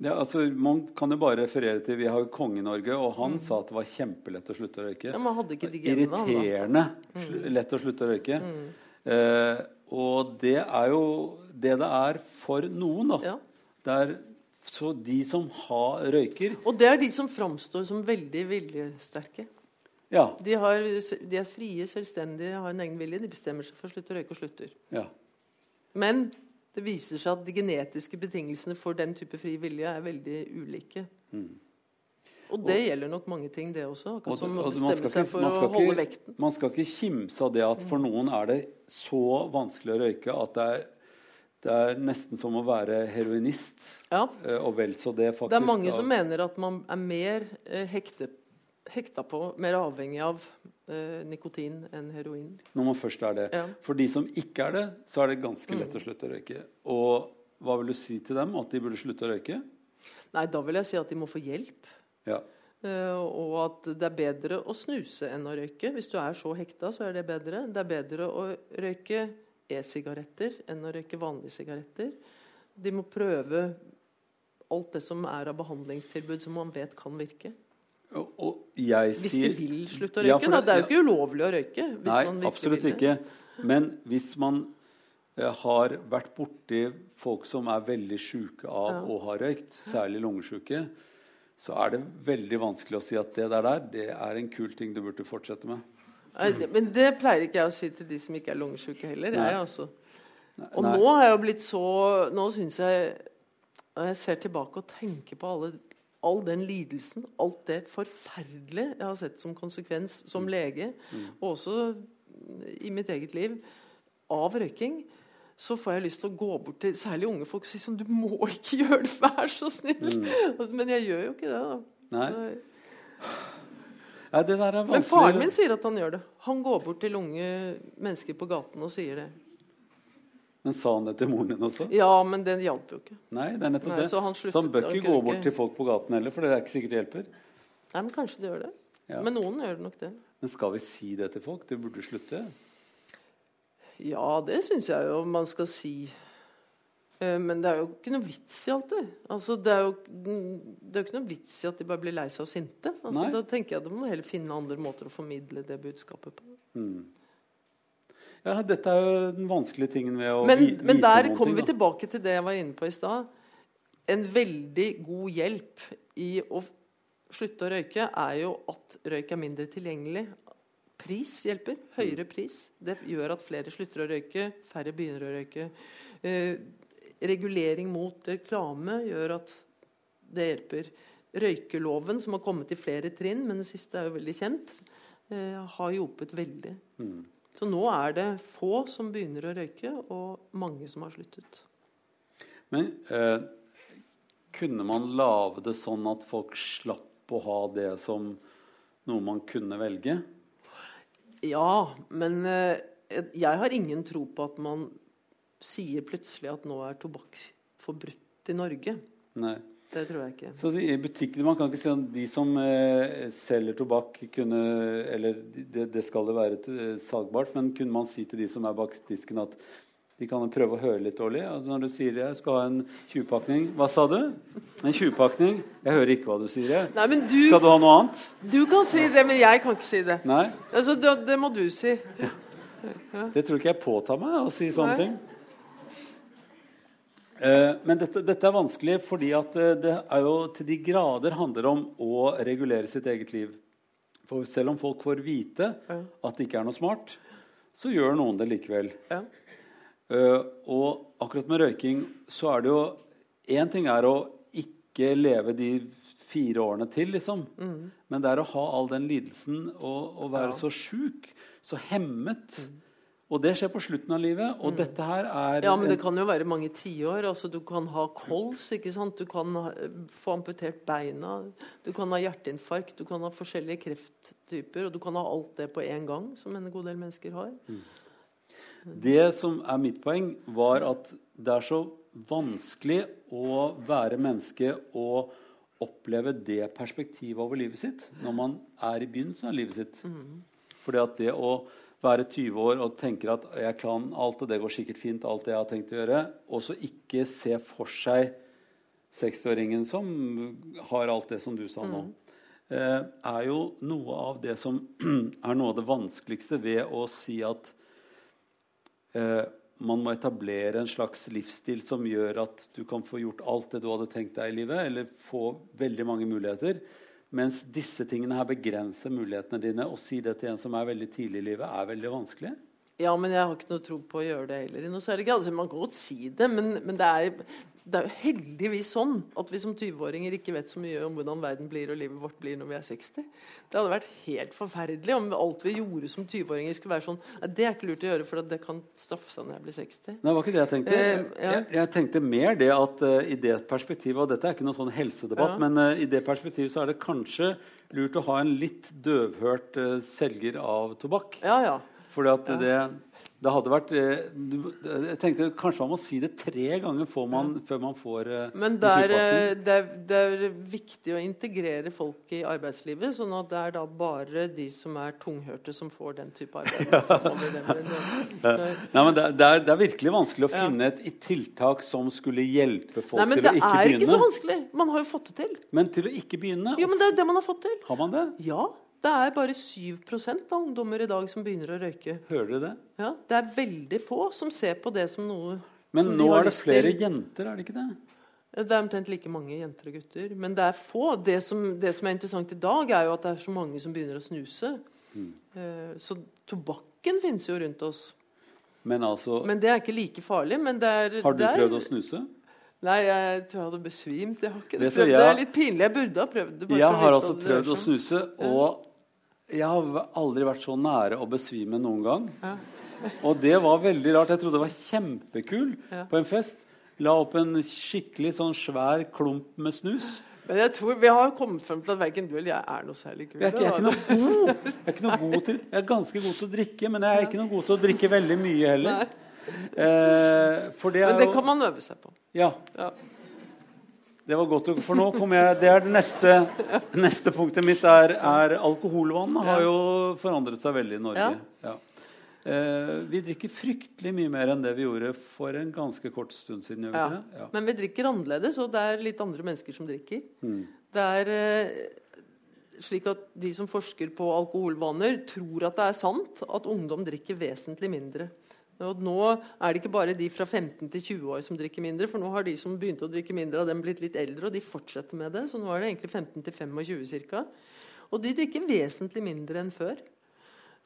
Ja, altså, man kan jo bare referere til Vi har jo konge i Norge, og han sa at det var kjempelett å slutte å røyke. Ja, men hadde ikke de genene, han da. Mm. Irriterende lett å slutte å røyke. Eh, og det er jo det det er for noen, da. Ja. Det er så de som har røyker Og det er de som framstår som veldig viljesterke. Ja. De, har, de er frie, selvstendige, har en egen vilje. De bestemmer seg for å slutte å røyke og slutter. ja. Men det viser seg at de genetiske betingelsene for den type fri vilje er veldig ulike. Og det gjelder nok mange ting, det også. Akkurat som å man bestemme skal seg for man å holde ikke- vekten. Man skal ikke kimse av det at for noen er det så vanskelig å røyke at det er, det er nesten som å være heroinist. Ja, Eh, og vel så det, faktisk. det er mange som mener at man er mer eh, hekte, hekta på, mer avhengig av eh, nikotin enn heroin. Når man først er det. Ja. For de som ikke er det, så er det ganske lett å slutte å røyke. Og hva vil du si til dem? At de burde slutte å røyke? Nei, da vil jeg si at de må få hjelp. Ja. Uh, og at det er bedre å snuse enn å røyke. Hvis du er så hekta, så er det bedre. Det er bedre å røyke e-sigaretter enn å røyke vanlige sigaretter. De må prøve alt det som er av behandlingstilbud som man vet kan virke. Jeg Hvis sier de vil slutte å Ja, røyke. da. det- Det er jo ikke ulovlig å røyke. Nei, man absolutt det. ikke. Men hvis man eh, har vært borti folk som er veldig sjuke av Ja. å ha røykt, særlig lungesjuke, så er det veldig vanskelig å si at det der, der det er en kul ting du burde fortsette med. Men det pleier ikke jeg å si til de som ikke er lungesjuke heller. Nei. Jeg, altså. Og Nei. nå har jeg jo blitt så Nå syns jeg Når jeg ser tilbake og tenker på alle, all den lidelsen, alt det forferdelige jeg har sett som konsekvens Mm. som lege, og også i mitt eget liv, av røyking, så får jeg lyst til å gå bort til særlig unge folk og si sånn Du må ikke gjøre det, vær så snill! Men jeg gjør jo ikke det, da. Mm. Nei. Nei. Det Men faren min sier at han gjør det. Han går bort til unge mennesker på gaten og sier det. Men sa han det til moren din også? Ja, men det hjalp jo ikke. Nei, det er nettopp Nei, det. så han Så han bør ikke gå bort til folk på gaten heller, for det er ikke sikkert det hjelper. Nei, men kanskje det gjør det. Ja. Men noen gjør det nok det. Men skal vi si det til folk? Det burde slutte. Ja, det syns jeg jo man skal si. Eh, Men det er jo ikke noe vits i alt det. Altså, det, er jo, det er jo ikke noe vits i at de bare blir lei seg og sinte. Altså, da tenker jeg at De må heller finne andre måter å formidle det budskapet på. Mm. Ja, dette er jo den vanskelige tingen ved å Men, vi- men der kommer vi da. tilbake til det jeg var inne på i stad. En veldig god hjelp i å slutte å røyke er jo at røyk er mindre tilgjengelig. Pris hjelper. Høyere Mm. pris. Det gjør at flere slutter å røyke, færre begynner å røyke. Eh, regulering mot reklame gjør at det hjelper. Røykeloven, som har kommet i flere trinn, men det siste er jo veldig kjent, eh, har hjulpet veldig. Mm. Så nå er det få som begynner å røyke, og mange som har sluttet. Men eh, kunne man lage det sånn at folk slapp å ha det som noe man kunne velge? Ja, men eh, jeg har ingen tro på at man sier plutselig at nå er tobakk forbudt i Norge. Nei. Det tror jeg ikke. Så i butikkene, Man kan ikke si at de som eh, selger tobakk, kunne Eller det, det skal det være til, salgbart, men kunne man si til de som er bak disken, at de kan prøve å høre litt dårlig? Altså Når du sier jeg skal ha en 20-pakning Hva sa du? En 20-pakning? Jeg hører ikke hva du sier. Nei, men du, Skal du ha noe annet? du kan si det, men jeg kan ikke si det. Nei? Altså, det, det må du si. Det tror ikke jeg påtar meg å si sånne Nei. ting. Eh, men dette, dette er vanskelig fordi at eh, det er jo til de grader handler om å regulere sitt eget liv. For selv om folk får vite at det ikke er noe smart, så gjør noen det likevel. Ja. Eh, og akkurat med røyking så er det jo Én ting er å ikke leve de fire årene til, liksom. Men det er å ha all den lidelsen og, og være Mm. Ja. Mm. så sjuk, så hemmet. Og det skjer på slutten av livet. Og dette her er Ja, men det kan jo være mange tiår. Altså, du kan ha kols, ikke sant? du kan ha, få amputert beina, du kan ha hjerteinfarkt, du kan ha forskjellige krefttyper, og du kan ha alt det på én gang, som en god del mennesker har. Det som er mitt poeng, var at det er så vanskelig å være menneske og oppleve det perspektivet over livet sitt når man er i begynnelsen av livet sitt. Fordi at det å være 20 år og tenke at jeg kan alt, og det går sikkert fint, alt det jeg har tenkt å gjøre, og så ikke se for seg 60-åringen som har alt det som du sa nå, mm. er jo noe av det som er noe av det vanskeligste ved å si at eh, man må etablere en slags livsstil som gjør at du kan få gjort alt det du hadde tenkt deg i livet, eller få veldig mange muligheter. Mens disse tingene her begrenser mulighetene dine. Å si det til en som er veldig tidlig i livet, er veldig vanskelig. Ja, men jeg har ikke noe tro på å gjøre det heller. i noe særlig grad. Altså, man kan godt si det, men, men det, er, det er jo heldigvis sånn at vi som 20-åringer ikke vet så mye om hvordan verden blir og livet vårt blir når vi er 60. Det hadde vært helt forferdelig om alt vi gjorde som 20-åringer skulle være sånn Nei, det er ikke lurt å gjøre, for det kan straffe seg når jeg blir 60. Nei, det var ikke det jeg tenkte. Eh, ja. jeg, jeg tenkte mer det at uh, i det perspektivet Og dette er ikke noen sånn helsedebatt, Ja. men uh, i det perspektivet så er det kanskje lurt å ha en litt døvhørt uh, selger av tobakk. Ja, ja. Fordi at det Det hadde vært eh, Jeg tenkte kanskje man må si det tre ganger før man, før man får eh, Men den det er, eh, det, er, det er viktig å integrere folk i arbeidslivet, sånn at det er da bare de som er tunghørte, som får den type arbeid. Det det. Nei, men det, er- det, er, det virkelig vanskelig å finne et, et tiltak som skulle hjelpe folk Nei, men til det å ikke er ikke så vanskelig. Man har jo fått det til. Men til å ikke begynne Jo, men det er det man har fått til. Har man det? Ja, det er bare 7 av ungdommer i dag som begynner å røyke. Hører du det? Ja, det er veldig få som ser på det som noe Men som de nå har er det flere til. jenter, er det ikke det? Det er omtrent like mange jenter og gutter. Men det er få. Det som, det som er interessant i dag, er jo at det er så mange som begynner å snuse. Mm. Eh, Så tobakken finnes jo rundt oss. Men altså Men det er ikke like farlig. Men det er, Har du det er, prøvd å snuse? Nei, jeg tror jeg hadde besvimt. Jeg har ikke det. prøvd. Det er litt pinlig. Jeg burde ha prøvd det. Jeg har altså prøvd å snuse, og jeg har aldri vært så nære å besvime noen gang. Og det var veldig rart. Jeg trodde det var kjempekul Ja. på en fest. La opp en skikkelig sånn svær klump med snus. Men jeg tror vi har kommet frem til at verken du eller jeg er noe særlig kul. Jeg er ikke, jeg er ikke noe god. Jeg er, ikke noe god til, jeg er ganske god til å drikke, men jeg er ikke noe god til å drikke veldig mye heller. Nei. Eh, for det Men det jo kan man øve seg på. Ja. Ja. Det var godt, for nå kommer jeg Det er det neste, neste punktet mitt. er, er Alkoholvannet har jo forandret seg veldig i Norge. Ja. Eh, vi drikker fryktelig mye mer enn det vi gjorde for en ganske kort stund siden. Ja. Ja. Men vi drikker annerledes, og det er litt andre mennesker som drikker. Mm. Det er eh, slik at de som forsker på alkoholvaner, tror at det er sant at ungdom drikker vesentlig mindre. Og nå er det ikke bare de fra 15 til 20 år som drikker mindre, for nå har de som begynte å drikke mindre, av dem blitt litt eldre, og de fortsetter med det. Så nå er det egentlig 15 til 25 ca. Og de drikker vesentlig mindre enn før.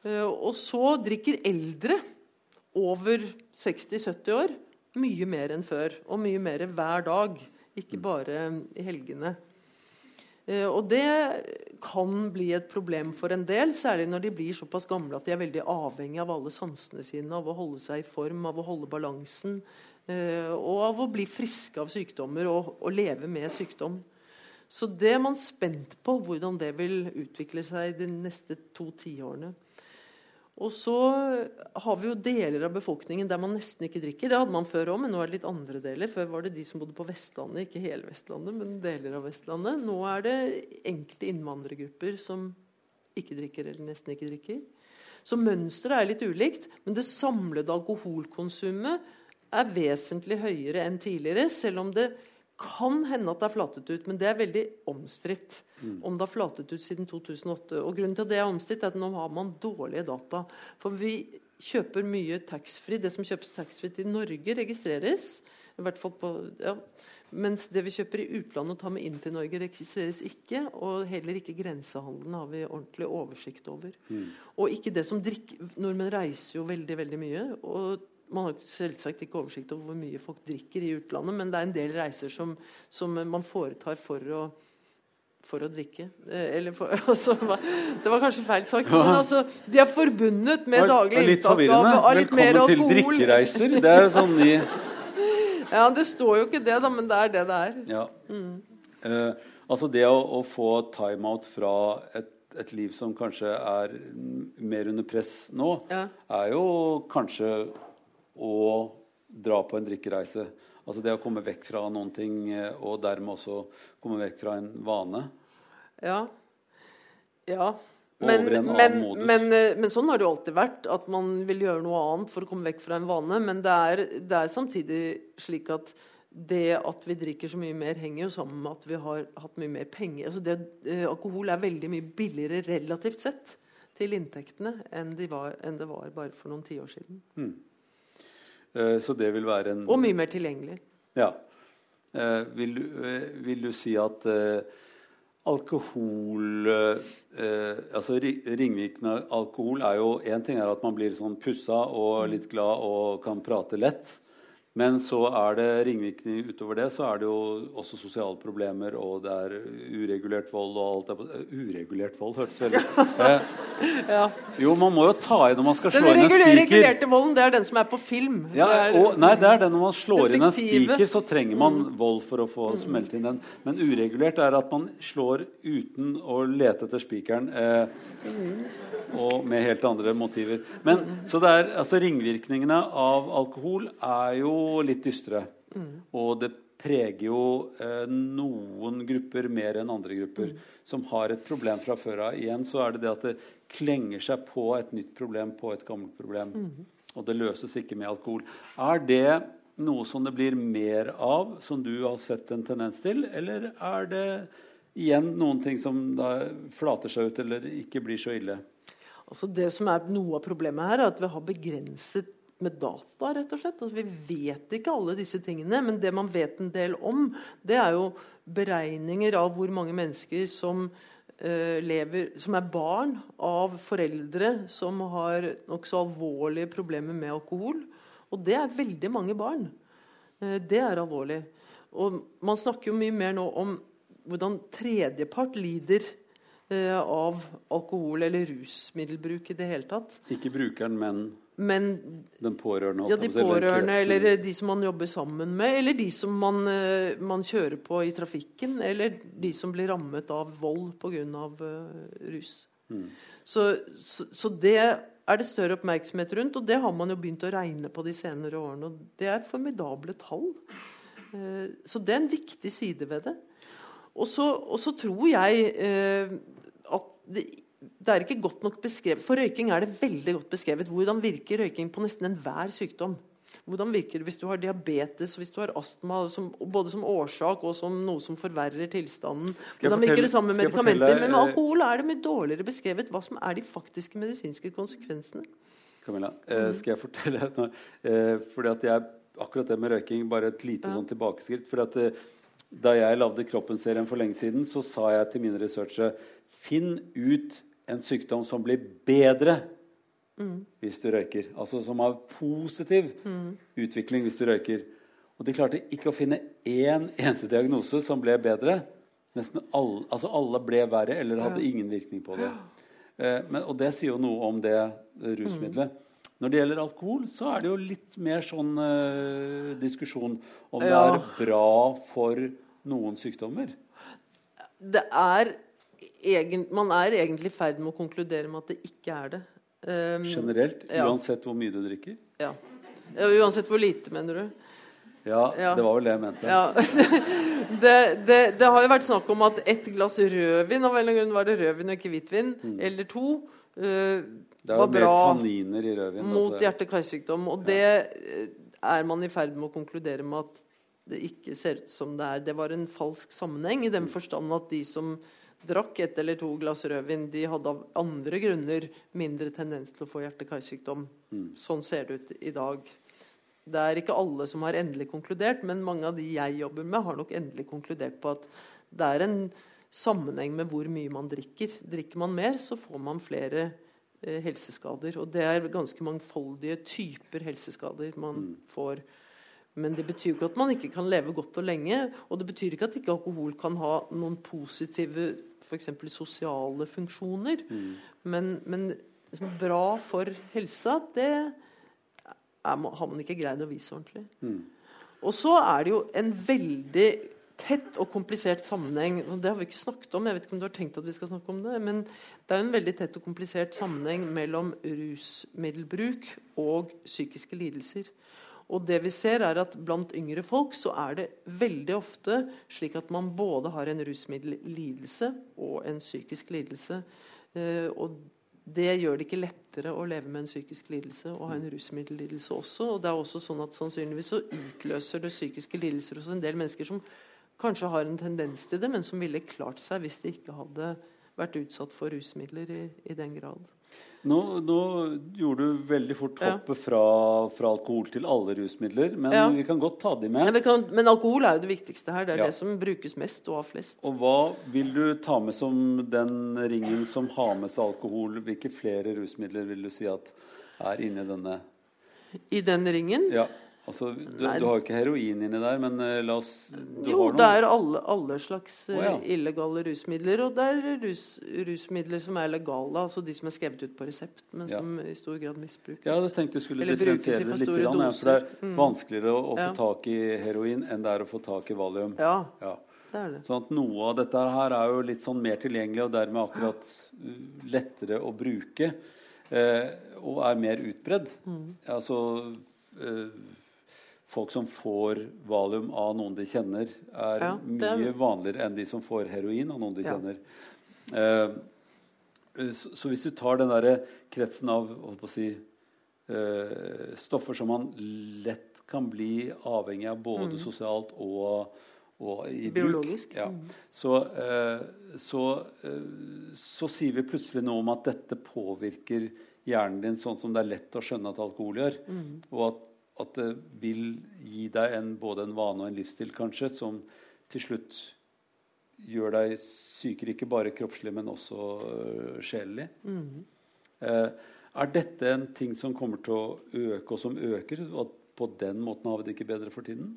Eh, Og så drikker eldre over 60-70 år mye mer enn før. Og mye mer hver dag, ikke bare i helgene. Eh, Og det kan bli et problem for en del, særlig når de blir såpass gamle at de er veldig avhengig av alle sansene sine, av å holde seg i form, av å holde balansen, eh, og av å bli friske av sykdommer og, og leve med sykdom. Så det er man spent på, hvordan det vil utvikle seg de neste to tiårene. Og så har vi jo deler av befolkningen der man nesten ikke drikker. Det hadde man før òg, men nå er det litt andre deler. Før var det de som bodde på Vestlandet, ikke hele Vestlandet, men deler av Vestlandet. Nå er det enkelte innvandrergrupper som ikke drikker eller nesten ikke drikker. Så mønsteret er litt ulikt, men det samlede alkoholkonsumet er vesentlig høyere enn tidligere, selv om det kan hende at det er flatet ut, men det er veldig omstridt. Om det har flatet ut siden 2008. Og grunnen til at det er omstridt, er at nå har man dårlige data. For vi kjøper mye taxfree. Det som kjøpes taxfree til Norge, registreres. I hvert fall på, ja. Mens det vi kjøper i utlandet og tar med inn til Norge, registreres ikke. Og heller ikke grensehandelen har vi ordentlig oversikt over. Og ikke det som drikker Nordmenn reiser jo veldig, veldig mye. og man har selvsagt ikke oversikt over hvor mye folk drikker i utlandet, men det er en del reiser som, som man foretar for å, for å drikke. Eh, Eller for, altså, det var kanskje feil sagt, men altså, de er forbundet med daglig inntak av, av litt mer Velkommen til drikkereiser. Det er sånn ny Ja, Det står jo ikke det, da, men det er det det er. Ja. Eh, altså det å, å få timeout fra et, et liv som kanskje er mm, mer under press nå, Ja. er jo kanskje å dra på en drikkereise. Altså det å komme vekk fra noen ting, eh, og dermed også komme vekk fra en vane. Ja. ja. Men, men, men, eh, men sånn har det jo alltid vært. At man vil gjøre noe annet for å komme vekk fra en vane. Men det er, det er samtidig slik at det at vi drikker så mye mer, henger jo sammen med at vi har hatt mye mer penger. Altså det, eh, alkohol er veldig mye billigere relativt sett til inntektene enn, de var, enn det var bare for noen tiår siden. Eh, så det vil være en Og mye mer tilgjengelig. Ja. Eh, vil, eh, vil du si at eh, alkohol eh, Altså ri- ringvirkende av alkohol er jo Én ting er at man blir sånn pussa og litt glad og kan prate lett. Men så er det ringvirkninger utover det. Så er det jo også sosiale problemer, og det er uregulert vold og alt det på Uregulert vold hørtes veldig eh, Ja. Jo, man må jo ta i når man skal Den slå inn en spiker. Den regulerte volden, det er den som er på film. Ja, Det er- og, nei, det er det når man slår inn en spiker, så trenger man vold for å få smelt inn den. Men uregulert er at man slår uten å lete etter spikeren. Eh, og med helt andre motiver. Men, så det er, altså Ringvirkningene av alkohol er jo litt dystre. Og det preger jo eh, noen grupper mer enn andre grupper som har et problem fra før av. Igjen så er det det at det klenger seg på et nytt problem på et gammelt problem. Og det løses ikke med alkohol. Er det noe som det blir mer av, som du har sett en tendens til, eller er det igjen noen ting som da flater seg ut eller ikke blir så ille? Altså det som er Noe av problemet her er at vi har begrenset med data. rett og slett. Altså vi vet ikke alle disse tingene, men det man vet en del om, det er jo beregninger av hvor mange mennesker som eh, lever, som er barn av foreldre som har nokså alvorlige problemer med alkohol. Og det er veldig mange barn. Eh, det er alvorlig. Og man snakker jo mye mer nå om hvordan tredjepart lider eh, av alkohol eller rusmiddelbruk i det hele tatt. Ikke brukeren, men Men den pårørende. ja, de eller pårørende, eller de som man jobber sammen med, eller de som man, eh, man kjører på i trafikken, eller de som blir rammet av vold pga. Uh, rus. Mm. Så, så, så det er det større oppmerksomhet rundt, og det har man jo begynt å regne på de senere årene. Og det er formidable tall. Eh, Så det er en viktig side ved det. Og så, tror jeg eh, at det, det er ikke godt nok beskrevet For røyking er det veldig godt beskrevet. Hvordan virker røyking på nesten enhver sykdom? Hvordan virker det hvis du har diabetes hvis du har astma, som, både som årsak og som noe som forverrer tilstanden? Hvordan virker det sammen med medikamenter? Men med alkohol er det mye dårligere beskrevet hva som er de faktiske medisinske konsekvensene. Camilla, eh, skal jeg fortelle nå? Eh, fordi at jeg, akkurat det med røyking, bare et lite Ja. sånn tilbakeskritt. Fordi at, eh, da jeg lagde Kroppen-serien for lenge siden, så sa jeg til mine researchere Finn ut en sykdom som blir bedre hvis du røyker. Altså som har positiv utvikling hvis du røyker. Og de klarte ikke å finne én eneste diagnose som ble bedre. Nesten alle, altså alle ble verre eller hadde ingen virkning på det. Eh, men, og det sier jo noe om det rusmiddelet. Når det gjelder alkohol, så er det jo litt mer sånn eh, diskusjon om det Ja. er bra for noen sykdommer. Det er egen, man er egentlig i ferd med å konkludere med at det ikke er det. Um, Generelt, ja. uansett hvor mye du drikker. ja. Ja, Uansett hvor lite, mener du? Ja, Ja. det var vel det jeg mente. Ja. Det, det, det har jo vært snakk om at ett glass rødvin av en eller annen grunn var det rødvin og ikke hvitvin, eller to, uh, var bra i rødvin. mot altså. hjerte-karsykdom. Og det eh, er man i ferd med å konkludere med at det ikke ser ut som det er. Det var en falsk sammenheng, i den forstand at de som drakk ett eller to glass rødvin, de hadde av andre grunner mindre tendens til å få hjerte-karsykdom. Sånn ser det ut i dag. Det er ikke alle som har endelig konkludert, men mange av de jeg jobber med, har nok endelig konkludert på at det er en sammenheng med hvor mye man drikker. Drikker man mer, så får man flere eh, helseskader. Og det er ganske mangfoldige typer helseskader man får. Men det betyr ikke at man ikke kan leve godt og lenge. Og det betyr ikke at ikke alkohol kan ha noen positive f.eks. sosiale funksjoner. Men, men liksom bra for helsa, det er, har man ikke greid å vise ordentlig. Og så er det jo en veldig tett og komplisert sammenheng og Det har vi ikke snakket om. jeg vet ikke om du har tenkt at vi skal snakke om det, Men det er en veldig tett og komplisert sammenheng mellom rusmiddelbruk og psykiske lidelser. Og det vi ser er at Blant yngre folk så er det veldig ofte slik at man både har en rusmiddellidelse og en psykisk lidelse. Eh, og det gjør det ikke lettere å leve med en psykisk lidelse og ha en rusmiddellidelse også. Og det er også sånn at sannsynligvis så utløser det psykiske lidelser hos en del mennesker som kanskje har en tendens til det, men som ville klart seg hvis de ikke hadde vært utsatt for rusmidler i, i den grad. Nå, nå gjorde du veldig fort Ja. hoppet fra, fra alkohol til alle rusmidler. Men Ja. vi kan godt ta de med. Ja, kan, men alkohol er jo det viktigste her. Det er Ja. det som brukes mest og av flest. Og hva vil du ta med som den ringen som har med seg alkohol? Hvilke flere rusmidler vil du si at er inni denne? I den ringen Ja. Altså, du, du har ikke heroin inni der, men uh, la oss du Jo, har det er alle, alle slags uh, oh, ja. illegale rusmidler. Og det er rus, rusmidler som er legale, altså de som er skrevet ut på resept, men Ja. som i stor grad misbrukes. Jeg det tenkte du skulle Eller differensiere det litt. Grann, ja, for det er. Mm. vanskeligere å, å få tak i heroin enn det er å få tak i valium. Ja, Ja. det er det. Sånn at Noe av dette her er jo litt sånn mer tilgjengelig og dermed akkurat uh, lettere å bruke. Eh, og er mer utbredd. Mm. Altså eh, Folk som får valium av noen de kjenner, er Ja, det mye vanligere enn de som får heroin av noen de Ja. kjenner. Eh, så, så hvis du tar den der kretsen av si, eh, stoffer som man lett kan bli avhengig av både sosialt og, og i bruk Mm. Ja. Mm. Så, eh, så, eh, så sier vi plutselig noe om at dette påvirker hjernen din sånn som det er lett å skjønne at alkohol gjør. Mm. Og at, at det vil gi deg en, både en vane og en livsstil kanskje som til slutt gjør deg sykere, ikke bare kroppslig, men også uh, sjelelig. Mm. Uh, er dette en ting som kommer til å øke, og som øker? Og at på den måten har vi det ikke bedre for tiden?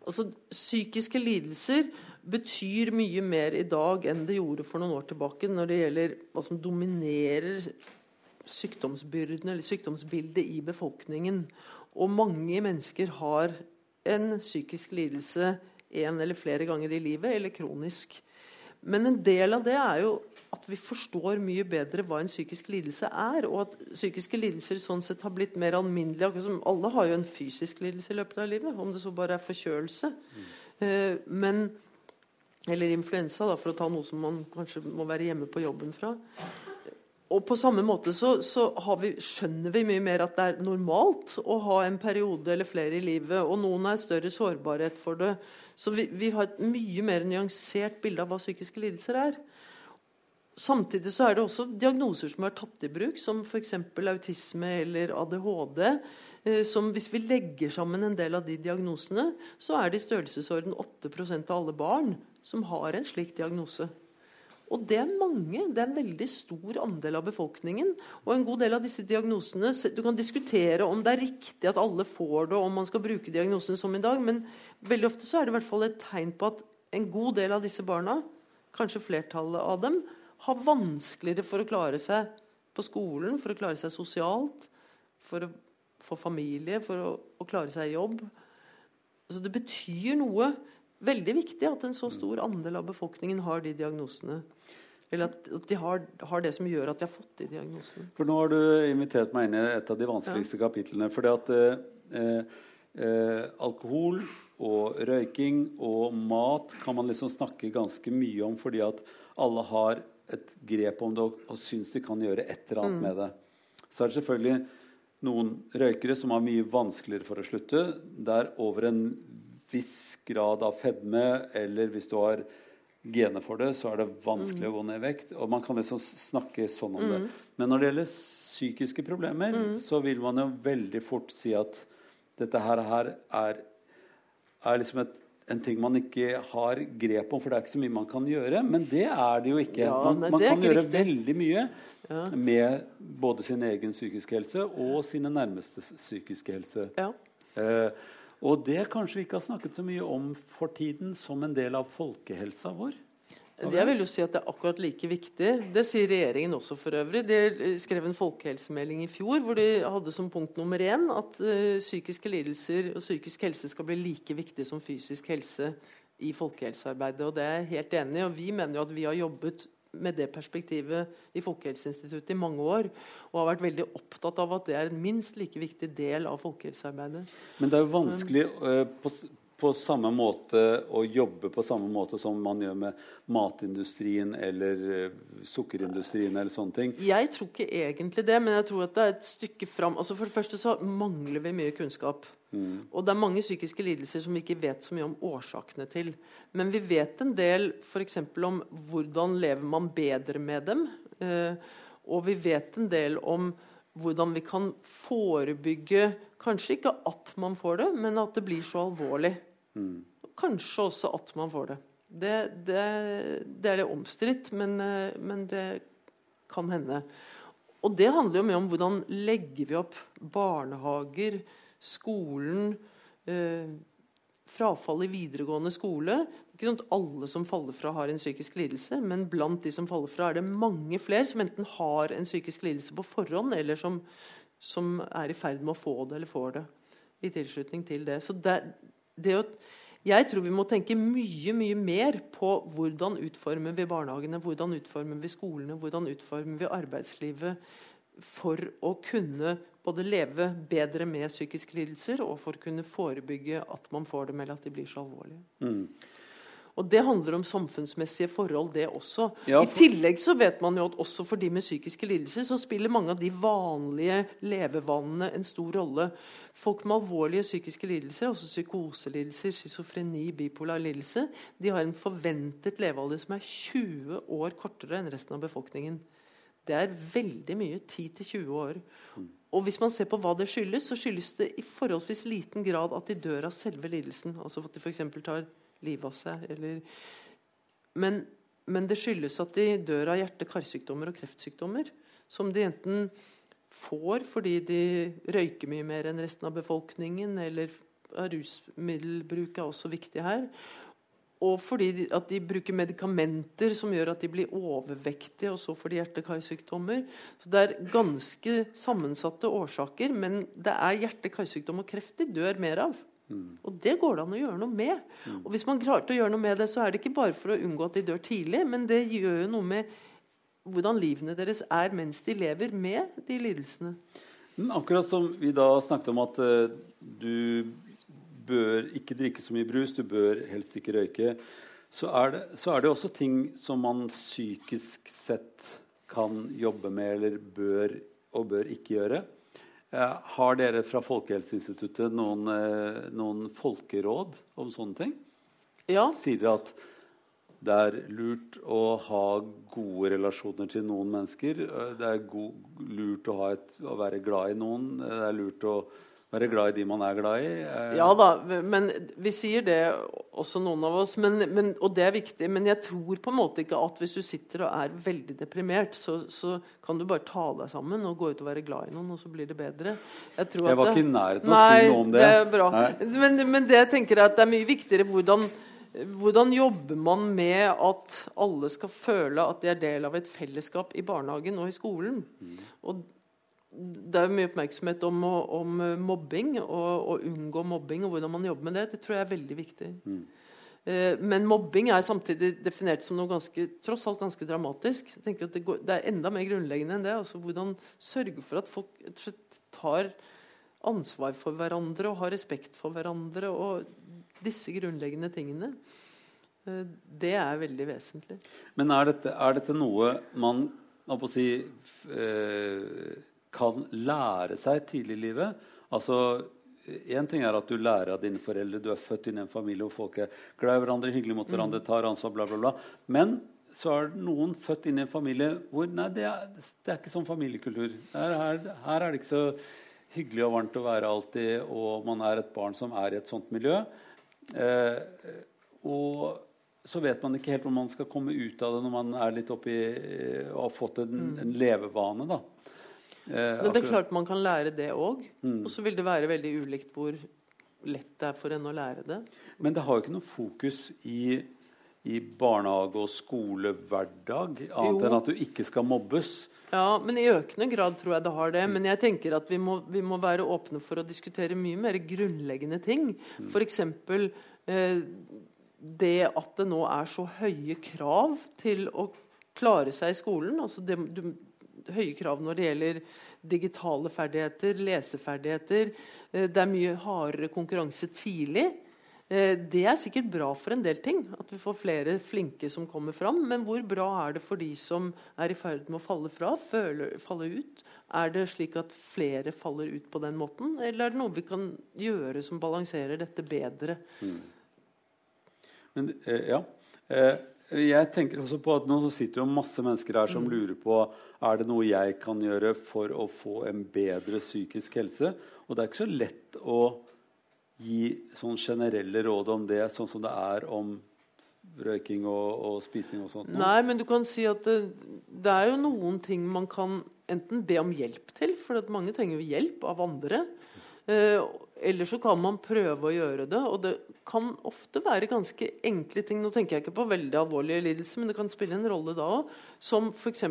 Altså, psykiske lidelser betyr mye mer i dag enn det gjorde for noen år tilbake når det gjelder hva som dominerer sykdomsbyrden eller sykdomsbildet i befolkningen. Og mange mennesker har en psykisk lidelse en eller flere ganger i livet, eller kronisk. Men en del av det er jo at vi forstår mye bedre hva en psykisk lidelse er, og at psykiske lidelser sånn sett har blitt mer alminnelige. Alle har jo en fysisk lidelse i løpet av livet, om det så bare er forkjølelse. Mm. men Eller influensa, da, for å ta noe som man kanskje må være hjemme på jobben fra. Og på samme måte så, så vi, skjønner vi mye mer at det er normalt å ha en periode eller flere i livet, og noen har større sårbarhet for det. Så vi, vi har et mye mer nyansert bilde av hva psykiske lidelser er. Samtidig så er det også diagnoser som er tatt i bruk, som f.eks. autisme eller ADHD. eh, Som hvis vi legger sammen en del av de diagnosene, så er det i størrelsesorden 8% av alle barn som har en slik diagnose. Og det er mange. Det er en veldig stor andel av befolkningen. Og en god del av disse diagnosene Du kan diskutere om det er riktig at alle får det, og om man skal bruke diagnosen som i dag, men veldig ofte så er det i hvert fall et tegn på at en god del av disse barna, kanskje flertallet av dem, har vanskeligere for å klare seg på skolen, for å klare seg sosialt, for å få familie, for å, å klare seg i jobb. Altså, det betyr noe veldig viktig at en så stor andel av befolkningen har de diagnosene. Eller at, at de har, har det som gjør at de har fått de diagnosene. For nå har du invitert meg inn i et av de vanskeligste kapitlene. fordi at eh, eh, alkohol og røyking og mat kan man liksom snakke ganske mye om fordi at alle har et grep om det og, og syns de kan gjøre et eller annet med det. Så er det selvfølgelig noen røykere som har mye vanskeligere for å slutte. Der over en viss grad av fedme, eller hvis du har gener for det, så er det vanskelig å gå ned i vekt. Og man kan liksom snakke sånn om det. Men når det gjelder psykiske problemer, så vil man jo veldig fort si at dette her, her er, er liksom et, en ting man ikke har grep om, for det er ikke så mye man kan gjøre. Men det er det jo ikke. Ja, man man er kan ikke gjøre riktig. veldig mye Ja. med både sin egen psykiske helse og sine nærmestes psykiske helse. Ja. Eh, og det kanskje vi ikke har snakket så mye om for tiden som en del av folkehelsa vår. Jeg vil jo si at det er akkurat like viktig. Det sier regjeringen også for øvrig. De skrev en folkehelsemelding i fjor hvor de hadde som punkt nummer én at eh, psykiske lidelser og psykisk helse skal bli like viktig som fysisk helse i folkehelsearbeidet. Og det er jeg helt enig i. Og vi mener jo at vi har jobbet med det perspektivet i Folkehelseinstituttet i mange år. Og har vært veldig opptatt av at det er en minst like viktig del av folkehelsearbeidet. Men det er jo vanskelig uh, på, på samme måte å jobbe på samme måte som man gjør med matindustrien eller uh, sukkerindustrien eller sånne ting. Jeg tror ikke egentlig det, men jeg tror at det er et stykke fram. Altså for det første så mangler vi mye kunnskap. Og det er mange psykiske lidelser som vi ikke vet så mye om årsakene til. Men vi vet en del f.eks. om hvordan lever man bedre med dem. Eh, og vi vet en del om hvordan vi kan forebygge Kanskje ikke at man får det, men at det blir så alvorlig. Kanskje også at man får det. Det, det, det er litt omstridt, men, eh, men det kan hende. Og det handler jo mye om hvordan legger vi opp barnehager, skolen eh, Frafall i videregående skole. Det er ikke sånn at alle som faller fra, har en psykisk lidelse, men blant de som faller fra, er det mange flere som enten har en psykisk lidelse på forhånd, eller som, som er i ferd med å få det, eller får det i tilslutning til det. Så det, det å jeg tror vi må tenke mye mye mer på hvordan utformer vi barnehagene, hvordan utformer vi skolene, hvordan utformer vi arbeidslivet for å kunne både leve bedre med psykiske lidelser og for å kunne forebygge at man får dem eller at de blir så alvorlige. Mm. Og det handler om samfunnsmessige forhold, det også. Ja, for... I tillegg så vet man jo at også for de med psykiske lidelser så spiller mange av de vanlige levevanene en stor rolle. Folk med alvorlige psykiske lidelser, altså psykoselidelser, schizofreni, bipolar lidelse, de har en forventet levealder som er 20 år kortere enn resten av befolkningen. Det er veldig mye. 10-20 år. Og hvis man ser på hva det skyldes, så skyldes det i forholdsvis liten grad at de dør av selve lidelsen. Altså at de f.eks. tar livet av seg. Eller, men, men, det skyldes at de dør av hjerte-karsykdommer og kreftsykdommer. Som de enten får fordi de røyker mye mer enn resten av befolkningen, eller rusmiddelbruk er også viktig her. Og fordi at de bruker medikamenter som gjør at de blir overvektige, og så får de hjerte-karsykdommer. Så Det er ganske sammensatte årsaker, men det er hjerte-karsykdom og kreft de dør mer av. Mm. Og det går det an å gjøre noe med. Mm. Og hvis man klarte å gjøre noe med det, så er det ikke bare for å unngå at de dør tidlig, men det gjør jo noe med hvordan livene deres er mens de lever med de lidelsene. Men akkurat som vi da snakket om at uh, du bør ikke drikke så mye brus, du bør helst ikke røyke, så er det, så er det også ting som man psykisk sett kan jobbe med eller bør og bør ikke gjøre. Eh, har dere fra Folkehelseinstituttet noen, eh, noen, folkeråd om sånne ting? Ja. Sier dere at det er lurt å ha gode relasjoner til noen mennesker? Eh, det er god, lurt å, et, å, være glad i noen? Det er lurt å være glad i de man er glad i? Ja da, men vi sier det også noen av oss. Men, men, og det er viktig. Men jeg tror på en måte ikke at hvis du sitter og er veldig deprimert, så, så kan du bare ta deg sammen og gå ut og være glad i noen, og så blir det bedre. Jeg, jeg var ikke i nærheten å si noe om det. det er bra. Men, men, det jeg tenker er at det er mye viktigere hvordan hvordan jobber man med at alle skal føle at de er del av et fellesskap i barnehagen og i skolen? Mm. Og det er mye oppmerksomhet om, om mobbing og å unngå mobbing og hvordan man jobber med det. Det tror jeg er veldig viktig. Mm. Eh, men mobbing er samtidig definert som noe ganske, tross alt ganske dramatisk. Jeg tenker at det, går, det er enda mer grunnleggende enn det. altså Hvordan sørge for at folk tar ansvar for hverandre og har respekt for hverandre. og disse grunnleggende tingene. Eh, det er veldig vesentlig. Men er dette, er dette noe man å si, eh, kan lære seg tidlig i livet. Altså, Én ting er at du lærer av dine foreldre, du er født inn i en familie hvor folk er glad i hverandre, hyggelig mot hverandre, mm. tar ansvar, bla, bla, bla. Men så er noen født inn i en familie hvor nei, det er, det er ikke sånn familiekultur. Her, her, her, er det ikke så hyggelig og varmt å være alltid, og man er et barn som er i et sånt miljø. Eh, og så vet man ikke helt om man skal komme ut av det når man er litt oppi og har fått en, mm. en levevane. da. Eh, Men det er klart man kan lære det òg. Mm. Og så vil det være veldig ulikt hvor lett det er for en å lære det. Men det har jo ikke noe fokus i, i barnehage- og skolehverdag, annet jo. enn at du ikke skal mobbes. Ja, men i økende grad tror jeg det har det. Men jeg tenker at vi må, vi må være åpne for å diskutere mye mer grunnleggende ting. Mm. F.eks. Eh, det at det nå er så høye krav til å klare seg i skolen. Altså det, du, høye krav når det gjelder digitale ferdigheter, leseferdigheter. Eh, det er mye hardere konkurranse tidlig. Eh, det er sikkert bra for en del ting, at vi får flere flinke som kommer fram. Men hvor bra er det for de som er i ferd med å falle fra, falle ut? Er det slik at flere faller ut på den måten, eller er det noe vi kan gjøre som balanserer dette bedre? Mm. Men, eh, ja. Jeg tenker også på at Nå sitter jo masse mennesker her som mm. lurer på er det noe jeg kan gjøre for å få en bedre psykisk helse. Og det er ikke så lett å gi sånn generelle råd om det, sånn som det er om røyking og, og spising og sånt. Nei, men du kan si at det, det, er jo noen ting man kan enten be om hjelp til, for mange trenger jo hjelp av andre. Uh, eller så kan man prøve å gjøre det. Og det kan ofte være ganske enkle ting. Nå tenker jeg ikke på veldig alvorlige lidelser, men det kan spille en rolle da òg. Som f.eks.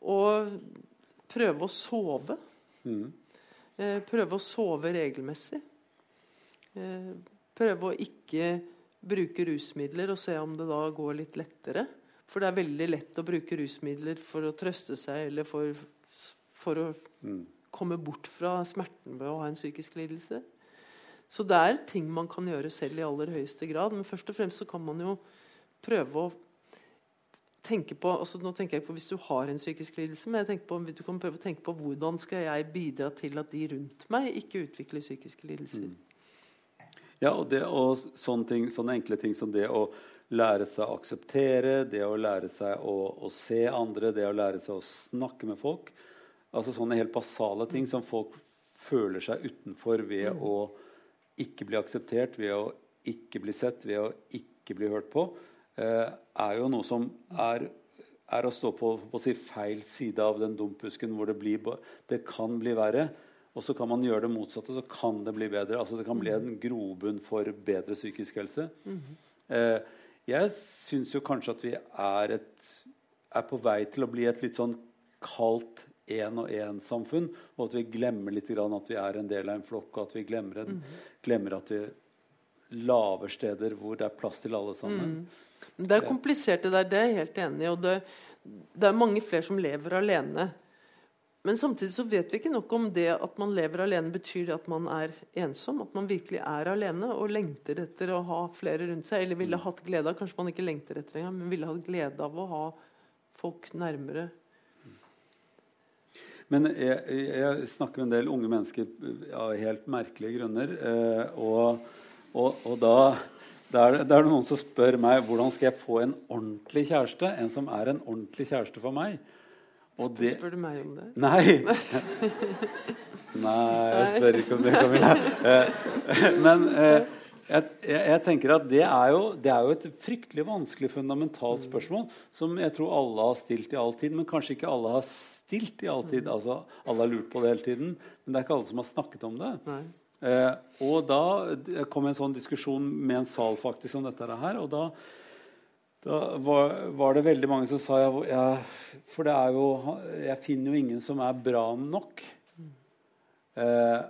å prøve å sove. Mm. Eh, prøve å sove regelmessig. Eh, prøve å ikke bruke rusmidler og se om det da går litt lettere. For det er veldig lett å bruke rusmidler for å trøste seg eller for, for å Mm. Komme bort fra smerten ved å ha en psykisk lidelse. Så det er ting man kan gjøre selv i aller høyeste grad. Men først og fremst så kan man jo prøve å tenke på altså nå tenker jeg ikke på Hvis du har en psykisk lidelse, men jeg tenker på, du kan prøve å tenke på hvordan skal jeg bidra til at de rundt meg ikke utvikler psykiske lidelser. Ja, og, det, og sånne, ting, sånne enkle ting som det å lære seg å akseptere, det å lære seg å, å se andre, det å lære seg å snakke med folk. Altså sånne helt basale ting som folk føler seg utenfor ved Mm. å ikke bli akseptert, ved å ikke bli sett, ved å ikke bli hørt på, eh, er jo noe som er, er å stå på, på å si feil side av den dumpusken, hvor det, blir, det kan bli verre. Og så kan man gjøre det motsatte, så kan det bli bedre. Altså Det kan bli en grobunn for bedre psykisk helse. Eh, jeg syns jo kanskje at vi er, et, er på vei til å bli et litt sånn kaldt én-og-én-samfunn, og at vi glemmer litt grann at vi er en del av en flokk, og at vi glemmer, en, glemmer at vi laver steder hvor det er plass til alle sammen. Mm. Det er komplisert, det der. Det er jeg helt enig i. Og det, det er mange flere som lever alene. Men samtidig så vet vi ikke nok om det at man lever alene betyr at man er ensom. At man virkelig er alene og lengter etter å ha flere rundt seg. Eller ville hatt glede av Kanskje man ikke lengter etter engang, men ville hatt glede av å ha folk nærmere. Men jeg, jeg snakker med en del unge mennesker av helt merkelige grunner. Eh, og, og, og da, det er det, er noen som spør meg hvordan skal jeg få en ordentlig kjæreste. En som er en ordentlig kjæreste for meg. Og det, spør du meg om det? Nei. Nei, jeg spør ikke om det, Camilla. Eh, Men eh, jeg, jeg, jeg tenker at det er, jo, det er jo et fryktelig vanskelig fundamentalt spørsmål som jeg tror alle har stilt i all tid, men kanskje ikke alle har stilt i all tid. Altså, alle har lurt på det hele tiden, men det er ikke alle som har snakket om det. Eh, og da kom en sånn diskusjon med en sal faktisk om dette her, og da da var, var det veldig mange som sa ja, ja, For det er jo Jeg finner jo ingen som er bra nok. Eh,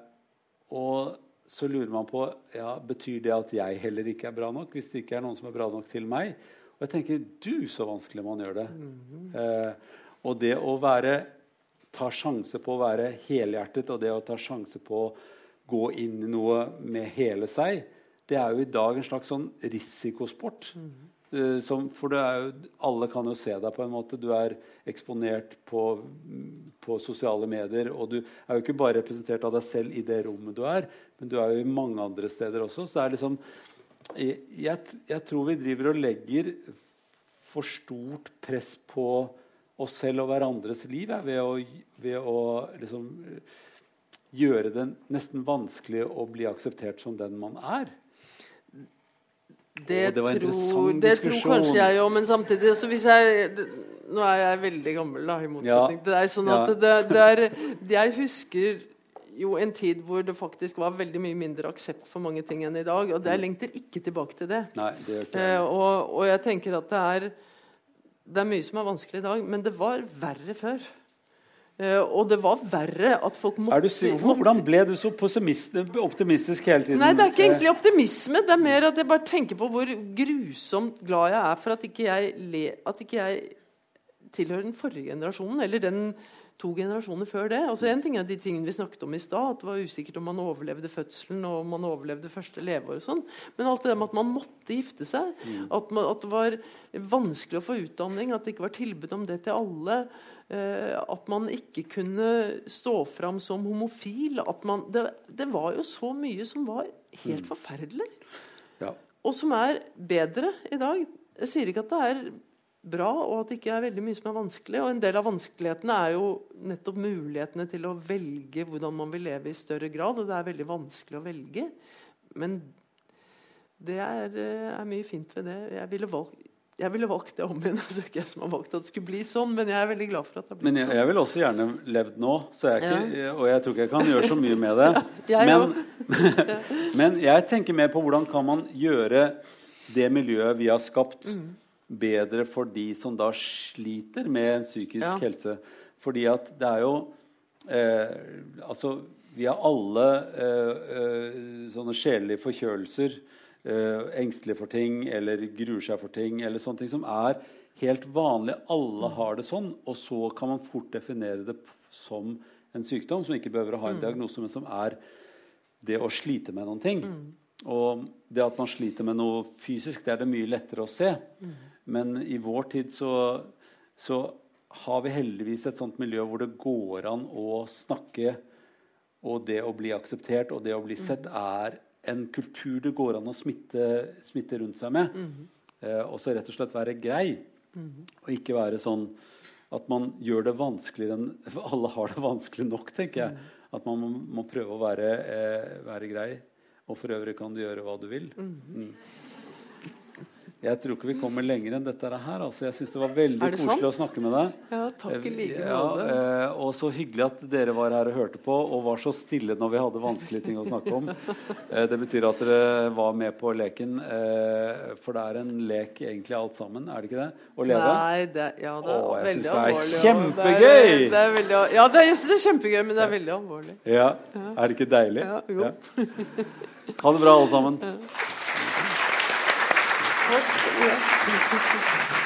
og så lurer man på ja, Betyr det at jeg heller ikke er bra nok? Hvis det ikke er noen som er bra nok til meg? Og jeg tenker Du, så vanskelig man gjør det. Eh, og det å være ta sjanse på å være helhjertet og det å ta sjanse på å gå inn i noe med hele seg, det er jo i dag en slags sånn risikosport. Eh, som, for jo, alle kan jo se deg på en måte. Du er eksponert på, på sosiale medier. Og du er jo ikke bare representert av deg selv i det rommet du er, men du er jo i mange andre steder også. Så det er liksom jeg, jeg tror vi driver og legger for stort press på oss selv og hverandres liv ja, ved å, ved å liksom, gjøre det nesten vanskelig å bli akseptert som den man er. Det, det var en interessant det tror kanskje jeg òg, men samtidig så hvis jeg det- Nå er jeg veldig gammel, da, i motsetning Ja. til deg. sånn at Ja. det, det er, Jeg husker jo en tid hvor det faktisk var veldig mye mindre aksept for mange ting enn i dag. Og jeg lengter ikke tilbake til det. Nei, det gjør ikke Eh, og, og jeg tenker at det er Det er mye som er vanskelig i dag, men det var verre før. Eh, og det var verre at folk måtte, Er du, si- hvordan ble du så optimistisk hele tiden? Nei, det er ikke Eh, egentlig optimisme. Det er mer at jeg bare tenker på hvor grusomt glad jeg er for at ikke jeg, le, at ikke jeg tilhører den forrige generasjonen, eller den to generasjoner før det. Altså En ting er de tingene vi snakket om i stad, at det var usikkert om man overlevde fødselen og om man overlevde første leveår og sånn. Men alt det der med at man måtte gifte seg, at, man, at det var vanskelig å få utdanning, at det ikke var tilbud om det til alle. Eh, at man ikke kunne stå fram som homofil. At man, det, det var jo så mye som var helt forferdelig. ja. Og som er bedre i dag. Jeg sier ikke at det er bra, og at det ikke er veldig mye som er vanskelig. Og en del av vanskelighetene er jo nettopp mulighetene til å velge hvordan man vil leve i større grad. Og det er veldig vanskelig å velge. Men det er, eh, er mye fint ved det. Jeg ville valgt, Jeg ville valgt det om igjen. Altså ikke jeg som har valgt at det skulle bli sånn, men jeg er veldig glad for at det har blitt Men jeg, sånn. jeg vil også gjerne levd nå, så jeg ikke, ja. og jeg tror ikke jeg kan gjøre så mye med det. Jeg Men, men jeg tenker mer på hvordan kan man gjøre det miljøet vi har skapt, Mm. bedre for de som da sliter med psykisk Ja. helse. Fordi at det er jo eh, Altså, vi har alle eh, eh, sånne sjelelige forkjølelser. Eh, engstelig for ting eller gruer seg for ting. eller sånne ting Som er helt vanlig. Alle har det sånn. Og så kan man fort definere det som en sykdom, som ikke behøver å ha en diagnose, men som er det å slite med noen ting. Og det at man sliter med noe fysisk, det er det mye lettere å se. Men i vår tid så, så har vi heldigvis et sånt miljø hvor det går an å snakke, og det å bli akseptert og det å bli sett er en kultur det går an å smitte, smitte rundt seg med. Eh, og så rett og slett være grei. Og ikke være sånn at man gjør det vanskeligere enn alle har det vanskelig nok, tenker jeg. At man må, må prøve å være, eh, være grei. Og for øvrig kan du gjøre hva du vil. Mm. Jeg tror ikke vi kommer lenger enn dette her. Altså, jeg syns det var veldig det koselig sant? å snakke med deg. Ja, takk i like Ja, måte. Ja, og så hyggelig at dere var her og hørte på og var så stille når vi hadde vanskelige ting å snakke om. Eh, det betyr at dere var med på leken. Eh, for det er en lek egentlig alt sammen, er det ikke det? Å leve? Nei, det, ja, det er Å, jeg syns det er kjempegøy! Det er, det er veldig, ja, det er, jeg syns det er kjempegøy, men det er veldig alvorlig. Ja. Er det ikke deilig? Ja, jo. Ha det bra, alle sammen. Takk skal du ha.